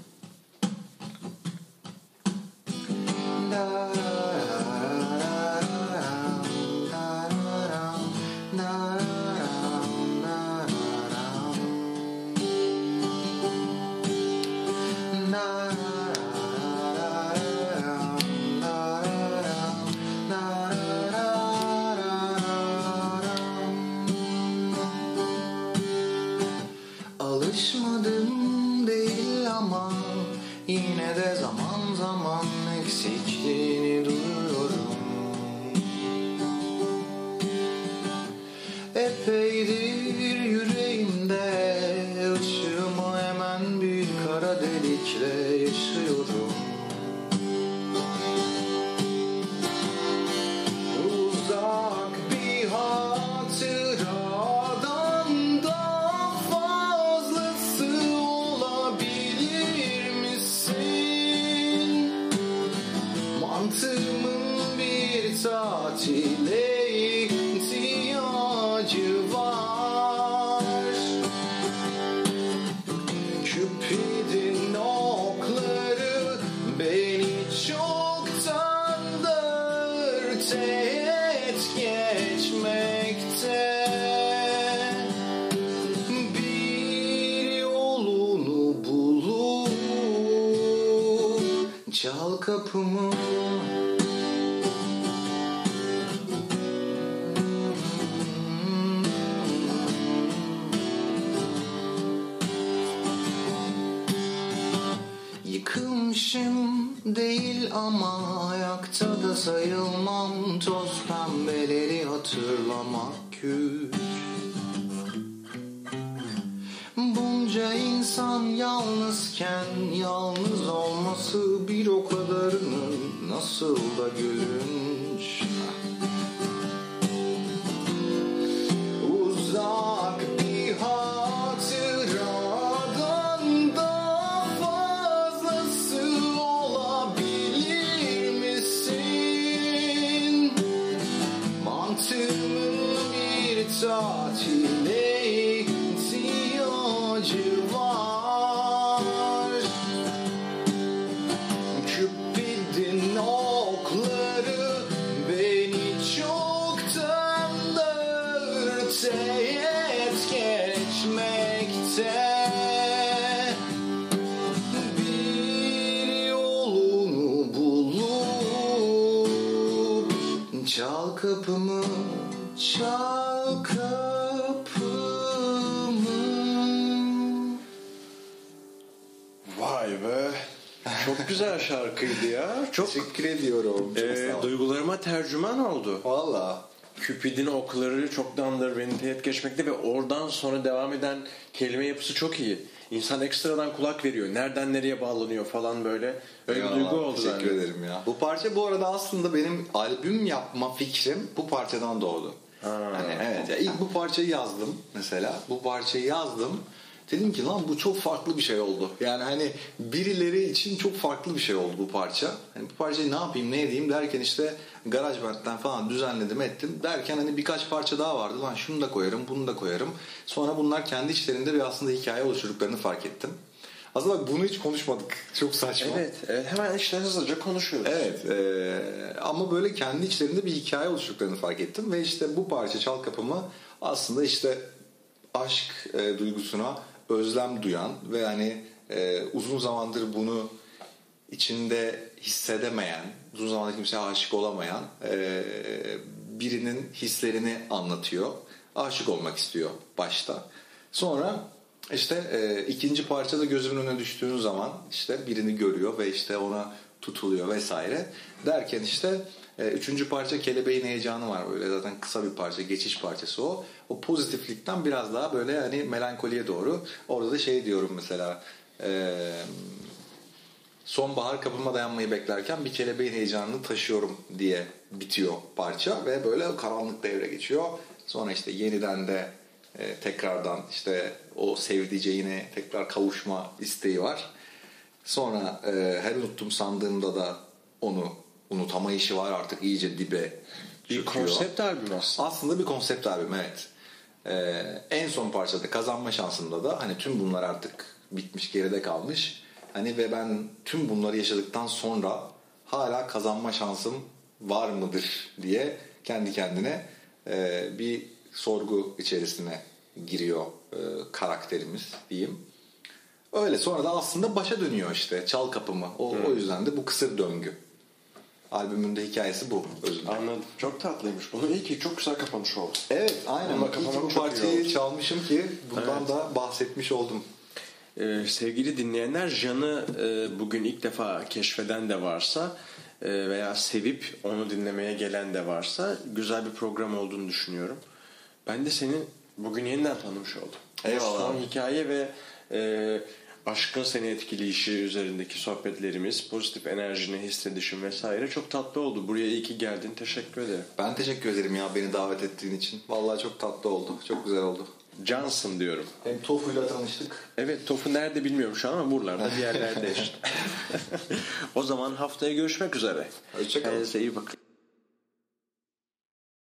Ayakta da sayılmam Toz pembeleri hatırlamak güç. Bunca insan yalnızken yalnız olması bir o kadarının nasıl da gülünç güzel şarkıydı ya. Çok Teşekkür ediyorum. Çok e, duygularıma tercüman oldu. Valla. Cupid'in okları çoktandır beni teğet geçmekte ve oradan sonra devam eden kelime yapısı çok iyi. İnsan ekstradan kulak veriyor. Nereden nereye bağlanıyor falan böyle. Öyle bir duygu oldu Teşekkür bende. ederim ya. Bu parça bu arada aslında benim albüm yapma fikrim bu parçadan doğdu. Hani evet ya ilk bu parçayı yazdım mesela. Bu parçayı yazdım. Dedim ki lan bu çok farklı bir şey oldu. Yani hani birileri için çok farklı bir şey oldu bu parça. Hani bu parçayı ne yapayım ne edeyim derken işte GarageBand'den falan düzenledim ettim. Derken hani birkaç parça daha vardı. Lan şunu da koyarım bunu da koyarım. Sonra bunlar kendi içlerinde bir aslında hikaye oluşturduklarını fark ettim. Aslında bak bunu hiç konuşmadık. Çok saçma. Evet, evet, hemen işte hızlıca konuşuyoruz. Evet e, ama böyle kendi içlerinde bir hikaye oluşturduklarını fark ettim ve işte bu parça Çal Kapımı aslında işte aşk e, duygusuna özlem duyan ve hani e, uzun zamandır bunu içinde hissedemeyen, uzun zamandır kimseye aşık olamayan e, birinin hislerini anlatıyor. Aşık olmak istiyor başta. Sonra işte e, ikinci parçada gözümün önüne düştüğün zaman işte birini görüyor ve işte ona tutuluyor vesaire. Derken işte üçüncü parça kelebeğin heyecanı var böyle zaten kısa bir parça geçiş parçası o. O pozitiflikten biraz daha böyle hani melankoliye doğru. Orada da şey diyorum mesela e, sonbahar kapıma dayanmayı beklerken bir kelebeğin heyecanını taşıyorum diye bitiyor parça ve böyle karanlık devre geçiyor. Sonra işte yeniden de e, tekrardan işte o sevdiceğine tekrar kavuşma isteği var. Sonra e, her unuttum sandığımda da onu unutamayışı var artık iyice dibe Bir çöküyor. konsept albüm aslında. Aslında bir konsept albüm evet. Ee, en son parçada kazanma şansımda da hani tüm bunlar artık bitmiş geride kalmış. Hani ve ben tüm bunları yaşadıktan sonra hala kazanma şansım var mıdır diye kendi kendine e, bir sorgu içerisine giriyor e, karakterimiz diyeyim. Öyle sonra da aslında başa dönüyor işte çal kapımı. O, o yüzden de bu kısır döngü. Albümün de hikayesi bu özünde. Anladım. Çok tatlıymış. Bunu iyi ki çok güzel kapanış oldu. Evet aynen. Kafama bu parçayı çalmışım ki bundan Evet. da bahsetmiş oldum. Ee, sevgili dinleyenler Jan'ı e, bugün ilk defa keşfeden de varsa e, veya sevip onu dinlemeye gelen de varsa güzel bir program olduğunu düşünüyorum. Ben de seni bugün yeniden tanımış oldum. Eyvallah. Son hikaye ve e, aşkın seni etkileyişi üzerindeki sohbetlerimiz, pozitif enerjini hissedişin vesaire çok tatlı oldu. Buraya iyi ki geldin. Teşekkür ederim. Ben teşekkür ederim ya beni davet ettiğin için. Vallahi çok tatlı oldu. Çok güzel oldu. Cansın diyorum. Hem Tofu'yla tanıştık. Evet topu nerede bilmiyorum şu an ama buralarda bir yerlerde işte. o zaman haftaya görüşmek üzere. Hoşça kalın. Kendinize iyi bakın.